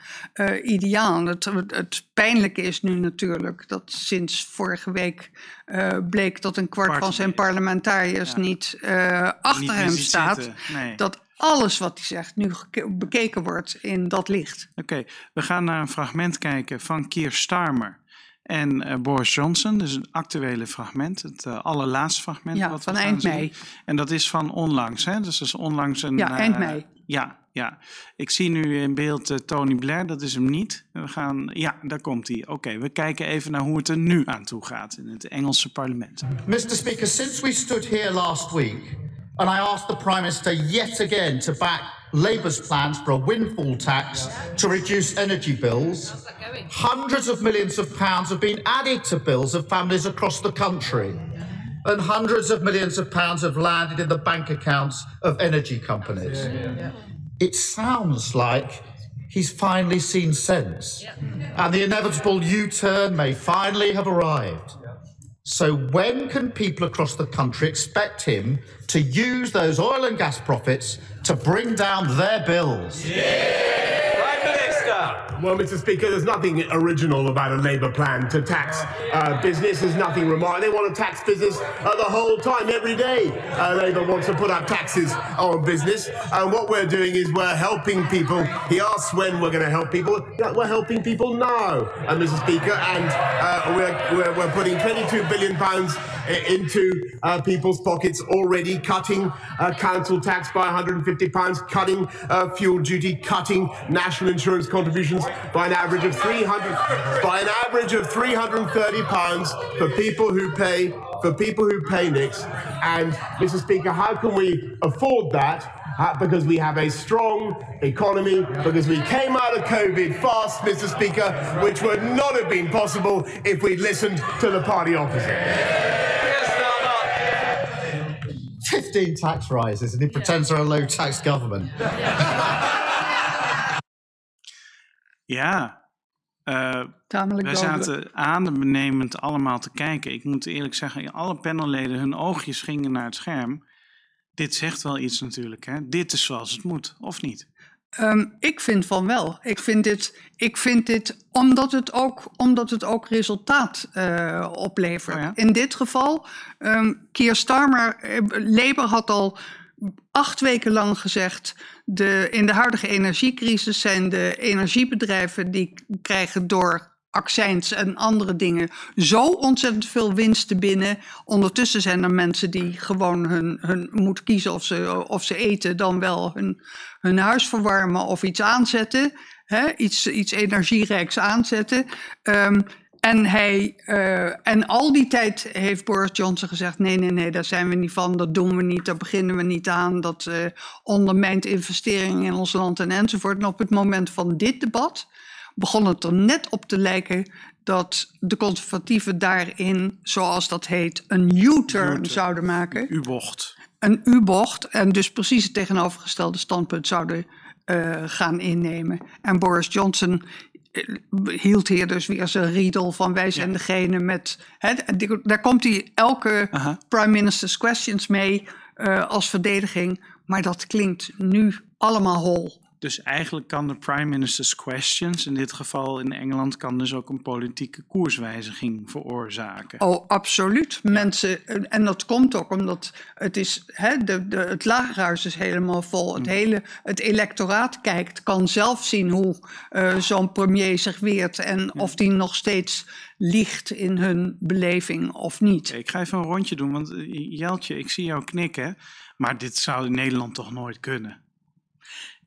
ideaal. Het, het, het pijnlijke is nu natuurlijk dat sinds vorige week uh, bleek dat een kwart Part van zijn parlementariërs ja. niet uh, achter niet hem staat. Nee. Dat alles wat hij zegt nu bekeken wordt in dat licht. Oké, okay. we gaan naar een fragment kijken van Keir Starmer en uh, Boris Johnson. Dus een actuele fragment, het uh, allerlaatste fragment. Ja, wat van eind zien. mei. En dat is van onlangs, hè? Dus dat is onlangs een... Ja, eind mei. Ja, ja. Ik zie nu in beeld uh, Tony Blair, dat is hem niet. We gaan, ja, daar komt hij. Oké, okay, we kijken even naar hoe het er nu aan toe gaat in het Engelse parlement. Mr. Speaker, since we stood here last week and I asked the Prime Minister yet again to back Labour's plans for a windfall tax to reduce energy bills, hundreds of millions of pounds have been added to bills of families across the country. And hundreds of millions of pounds have landed in the bank accounts of energy companies. It sounds like he's finally seen sense. And the inevitable U turn may finally have arrived. So, when can people across the country expect him to use those oil and gas profits to bring down their bills? Well, Mr. Speaker, there's nothing original about a Labour plan to tax uh, business. There's nothing remarkable. They want to tax business uh, the whole time, every day. Uh, Labour wants to put up taxes on business. And what we're doing is we're helping people. He asks when we're going to help people. We're helping people now, uh, Mr. Speaker. And uh, we're, we're, we're putting 22 billion pounds into uh, people's pockets already, cutting uh, council tax by 150 pounds, cutting uh, fuel duty, cutting national insurance contributions by an average of 300 by an average of 330 pounds for people who pay for people who pay Nix. And Mr. Speaker, how can we afford that? Uh, because we have a strong economy, because we came out of COVID fast, Mr. Speaker, which would not have been possible if we'd listened to the party opposite. 15 tax rises and he pretends they're a low tax government. [laughs] Ja, uh, wij zaten adembenemend allemaal te kijken. Ik moet eerlijk zeggen, alle panelleden, hun oogjes gingen naar het scherm. Dit zegt wel iets natuurlijk, hè? Dit is zoals het moet, of niet? Um, ik vind van wel. Ik vind dit, ik vind dit omdat, het ook, omdat het ook resultaat uh, oplevert. Oh ja? In dit geval, um, Keir Starmer, Labour had al acht weken lang gezegd... De, in de huidige energiecrisis zijn de energiebedrijven... die krijgen door accijns en andere dingen zo ontzettend veel winsten binnen. Ondertussen zijn er mensen die gewoon hun, hun moeten kiezen of ze, of ze eten, dan wel hun, hun huis verwarmen of iets aanzetten. Iets, iets energierijks aanzetten. Um, en, hij, uh, en al die tijd heeft Boris Johnson gezegd: nee, nee, nee, daar zijn we niet van, dat doen we niet, daar beginnen we niet aan, dat uh, ondermijnt investeringen in ons land en enzovoort. En op het moment van dit debat begon het er net op te lijken dat de conservatieven daarin, zoals dat heet, een U-turn zouden maken. U-bocht. Een U-bocht en dus precies het tegenovergestelde standpunt zouden uh, gaan innemen. En Boris Johnson eh, hield hier dus weer zijn riedel van wij zijn degene met... Hè, daar komt hij elke prime minister's questions mee eh, als verdediging. Maar dat klinkt nu allemaal hol. Dus eigenlijk kan de prime minister's questions, in dit geval in Engeland, kan dus ook een politieke koerswijziging veroorzaken. Oh, absoluut. Mensen, en dat komt ook omdat het is, hè, de, de, het lagerhuis is helemaal vol. Het hele, het electoraat kijkt, kan zelf zien hoe eh, zo'n premier zich weert en of die nog steeds liegt in hun beleving of niet. Ik ga even een rondje doen, want eh, Jeltje, ik zie jou knikken, maar dit zou in Nederland toch nooit kunnen?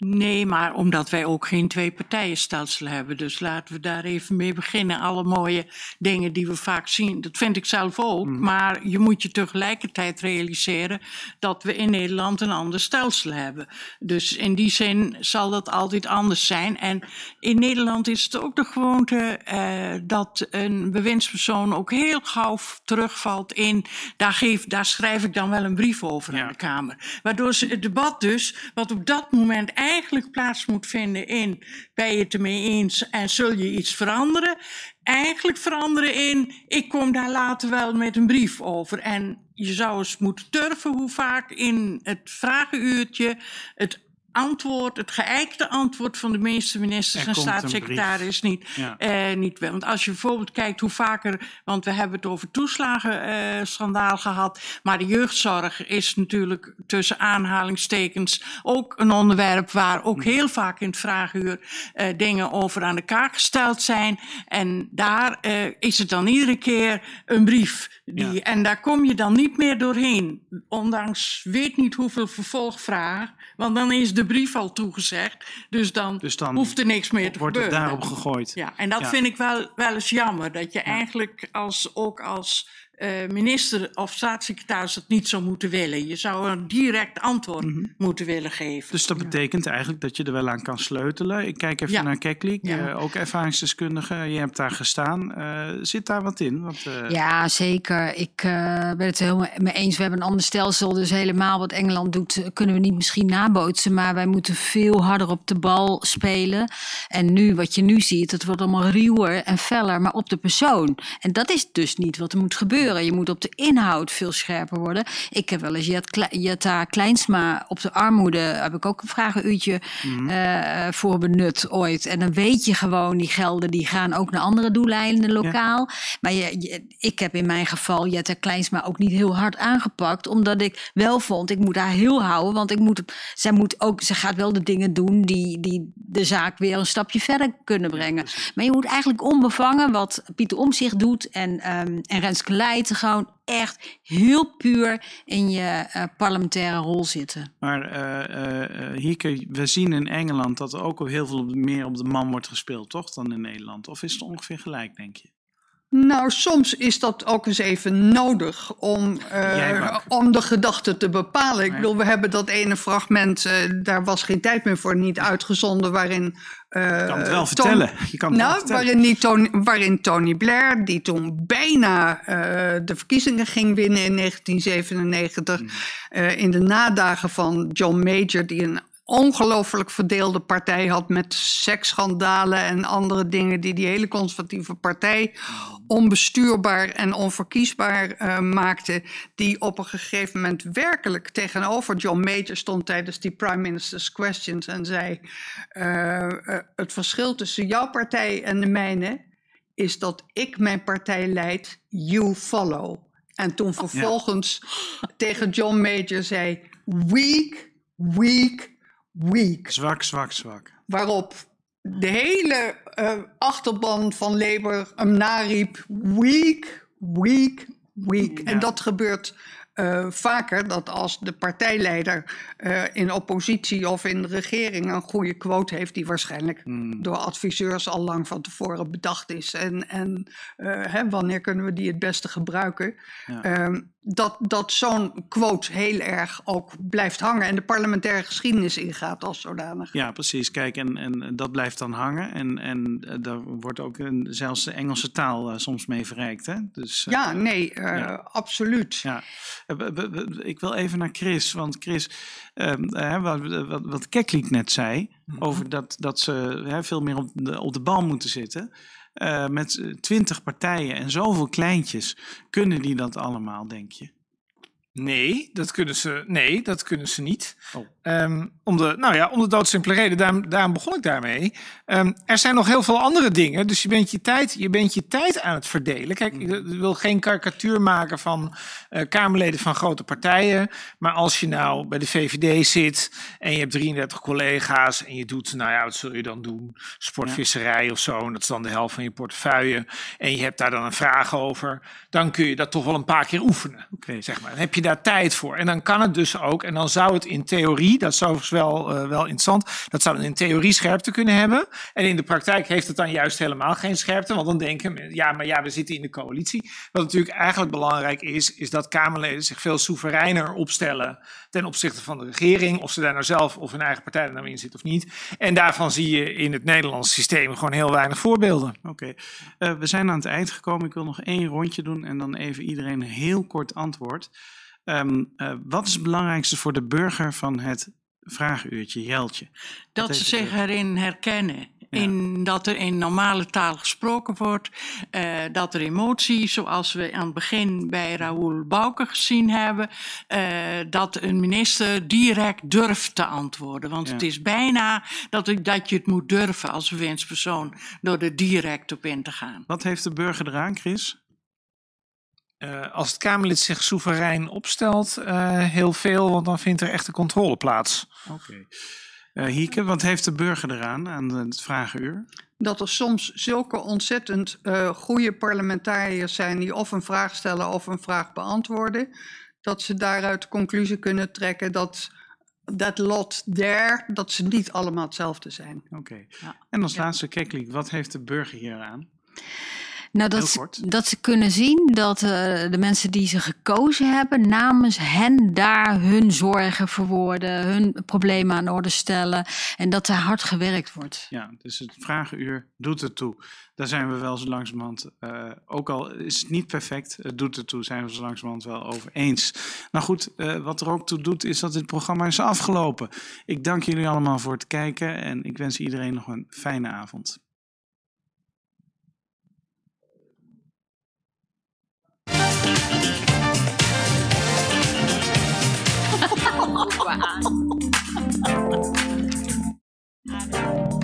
Nee, maar omdat wij ook geen twee-partijenstelsel hebben. Dus laten we daar even mee beginnen. Alle mooie dingen die we vaak zien, dat vind ik zelf ook. Maar je moet je tegelijkertijd realiseren dat we in Nederland een ander stelsel hebben. Dus in die zin zal dat altijd anders zijn. En in Nederland is het ook de gewoonte eh, dat een bewindspersoon ook heel gauw terugvalt in. Daar, geef, daar schrijf ik dan wel een brief over aan de Kamer. Waardoor ze het debat dus, wat op dat moment eigenlijk plaats moet vinden in ben je het ermee eens en zul je iets veranderen, eigenlijk veranderen in ik kom daar later wel met een brief over. En je zou eens moeten durven hoe vaak in het vragenuurtje het antwoord, het geëikte antwoord van de meeste ministers Er en staatssecretaris niet, Ja. eh, niet wel. Want als je bijvoorbeeld kijkt hoe vaker, want we hebben het over toeslagenschandaal gehad, maar de jeugdzorg is natuurlijk tussen aanhalingstekens ook een onderwerp waar ook heel vaak in het vraaguur eh, dingen over aan de kaak gesteld zijn. En daar eh, is het dan iedere keer een brief. Die, En daar kom je dan niet meer doorheen. Ondanks weet niet hoeveel vervolgvragen. Want dan is de brief al toegezegd. Dus dan, hoeft er niks meer te Wordt het gebeuren. daarop gegooid? Ja, en dat Ja. vind ik wel, wel eens jammer. Dat je eigenlijk als, ook als eh, minister of staatssecretaris het niet zou moeten willen. Je zou een direct antwoord moeten willen geven. Dus dat betekent eigenlijk dat je er wel aan kan sleutelen. Ik kijk even Ja. naar Keklik, Ja. eh, ook ervaringsdeskundige. Je hebt daar gestaan. Eh, zit daar wat in? Want, eh, Ja, zeker. Ik eh, ben het er helemaal mee eens. We hebben een ander stelsel, dus helemaal wat Engeland doet, kunnen we niet misschien nabootsen. Maar wij moeten veel harder op de bal spelen. En nu, wat je nu ziet, het wordt allemaal ruwer en feller, maar op de persoon. En dat is dus niet wat er moet gebeuren. Je moet op de inhoud veel scherper worden. Ik heb wel eens Jet Jetta Kleinsma op de armoede, heb ik ook een vragenuurtje eh, voor benut ooit. En dan weet je gewoon, die gelden die gaan ook naar andere doeleinden lokaal. Maar je, je- ik heb in mijn geval Jetta Kleinsma ook niet heel hard aangepakt. Omdat ik wel vond, ik moet haar heel houden. Want ik moet, zij, moet ook, ze gaat wel de dingen doen die, die de zaak weer een stapje verder kunnen brengen. Maar je moet eigenlijk onbevangen wat Pieter Omzicht doet en, ehm en Renske Leijten gewoon echt heel puur in je eh, parlementaire rol zitten. Maar eh, eh, eh, Hieke, we zien in Engeland dat er ook heel veel meer op de man wordt gespeeld, toch, dan in Nederland? Of is het ongeveer gelijk, denk je? Nou, soms is dat ook eens even nodig om, mag. om de gedachte te bepalen. Ik bedoel, we hebben dat ene fragment, eh, daar was geen tijd meer voor, niet uitgezonden, waarin... eh, Je kan het wel vertellen. Je kan het wel nou, vertellen. waarin, die Tony, waarin Tony Blair, die toen bijna de verkiezingen ging winnen in 1997, Mm. eh, in de nadagen van John Major, die een ongelooflijk verdeelde partij had met seksschandalen en andere dingen die die hele conservatieve partij onbestuurbaar en onverkiesbaar eh, maakte, die op een gegeven moment werkelijk tegenover John Major stond tijdens die Prime Minister's Questions en zei: eh, eh, Het verschil tussen jouw partij en de mijne is dat ik mijn partij leid, you follow. En toen vervolgens tegen John Major zei: Weak, weak, weak. Zwak, zwak, zwak. Waarop de hele eh, achterban van Labour hem nariep: weak, weak, weak. En dat gebeurt eh, vaker, dat als de partijleider eh, in oppositie of in de regering een goede quote heeft, die waarschijnlijk door adviseurs al lang van tevoren bedacht is. En, en hè, wanneer kunnen we die het beste gebruiken? Ja. Ehm, dat dat zo'n quote heel erg ook blijft hangen en de parlementaire geschiedenis ingaat als zodanig. Ja, precies. Kijk, en, en dat blijft dan hangen. En, en eh, daar wordt ook een, zelfs de Engelse taal eh, soms mee verrijkt. Hè? Dus, eh, Ja, nee, eh, ja. absoluut. Ja. Ik wil even naar Chris. Want Chris, ehm, eh, wat, wat, wat Keklik net zei. over dat, dat ze hè, veel meer op de, op de bal moeten zitten. Eh, met twintig partijen en zoveel kleintjes, kunnen die dat allemaal, denk je? Nee, dat kunnen ze, nee, dat kunnen ze niet. Oh. Ehm, om, de, nou ja, om de doodsimpele reden, daarom, daarom begon ik daarmee. Ehm, er zijn nog heel veel andere dingen, dus je bent je tijd, je bent je tijd aan het verdelen. Kijk, ik wil geen karikatuur maken van eh, Kamerleden van grote partijen. Maar als je nou bij de VVD zit en je hebt 33 collega's en je doet, nou ja, wat zul je dan doen? Sportvisserij of zo, en dat is dan de helft van je portefeuille. En je hebt daar dan een vraag over, dan kun je dat toch wel een paar keer oefenen. Zeg maar. Dan heb je daar tijd voor. En dan kan het dus ook, en dan zou het in theorie, dat is overigens wel, eh, wel interessant, dat zou dan in theorie scherpte kunnen hebben. En in de praktijk heeft het dan juist helemaal geen scherpte, want dan denken ja, maar ja, we zitten in de coalitie. Wat natuurlijk eigenlijk belangrijk is, is dat Kamerleden zich veel soevereiner opstellen ten opzichte van de regering, of ze daar nou zelf of hun eigen partij er nou in zit of niet. En daarvan zie je in het Nederlandse systeem gewoon heel weinig voorbeelden. Oké, Eh, we zijn aan het eind gekomen. Ik wil nog één rondje doen en dan even iedereen een heel kort antwoord. Ehm, eh, wat is het belangrijkste voor de burger van het vragenuurtje, Jeltje? Dat ze zich de- erin herkennen. In, dat er in normale taal gesproken wordt. eh, dat er emoties, zoals we aan het begin bij Raoul Bouke gezien hebben. eh, dat een minister direct durft te antwoorden. Want Ja. het is bijna dat, ik- dat je het moet durven als bewindspersoon. door er direct op in te gaan. Wat heeft de burger eraan, Chris? Eh, als het Kamerlid zich soeverein opstelt, eh, heel veel, want dan vindt er echte controle plaats. Oké. Eh, Hieke, wat heeft de burger eraan aan het vragenuur? dat er soms zulke ontzettend eh goede parlementariërs zijn die of een vraag stellen of een vraag beantwoorden, dat ze daaruit de conclusie kunnen trekken dat dat lot there, dat ze niet allemaal hetzelfde zijn. Oké. En als laatste, Keklik, wat heeft de burger hier aan? Nou, dat, dat ze kunnen zien dat eh, de mensen die ze gekozen hebben, namens hen daar hun zorgen verwoorden, hun problemen aan de orde stellen en dat er hard gewerkt wordt. Ja, dus het vragenuur doet het toe. Daar zijn we wel zo langzamerhand, eh, ook al is het niet perfect, het doet het toe, zijn we zo langzamerhand wel over eens. Nou goed, eh, wat er ook toe doet, is dat dit programma is afgelopen. Ik dank jullie allemaal voor het kijken en ik wens iedereen nog een fijne avond. 晚。[laughs]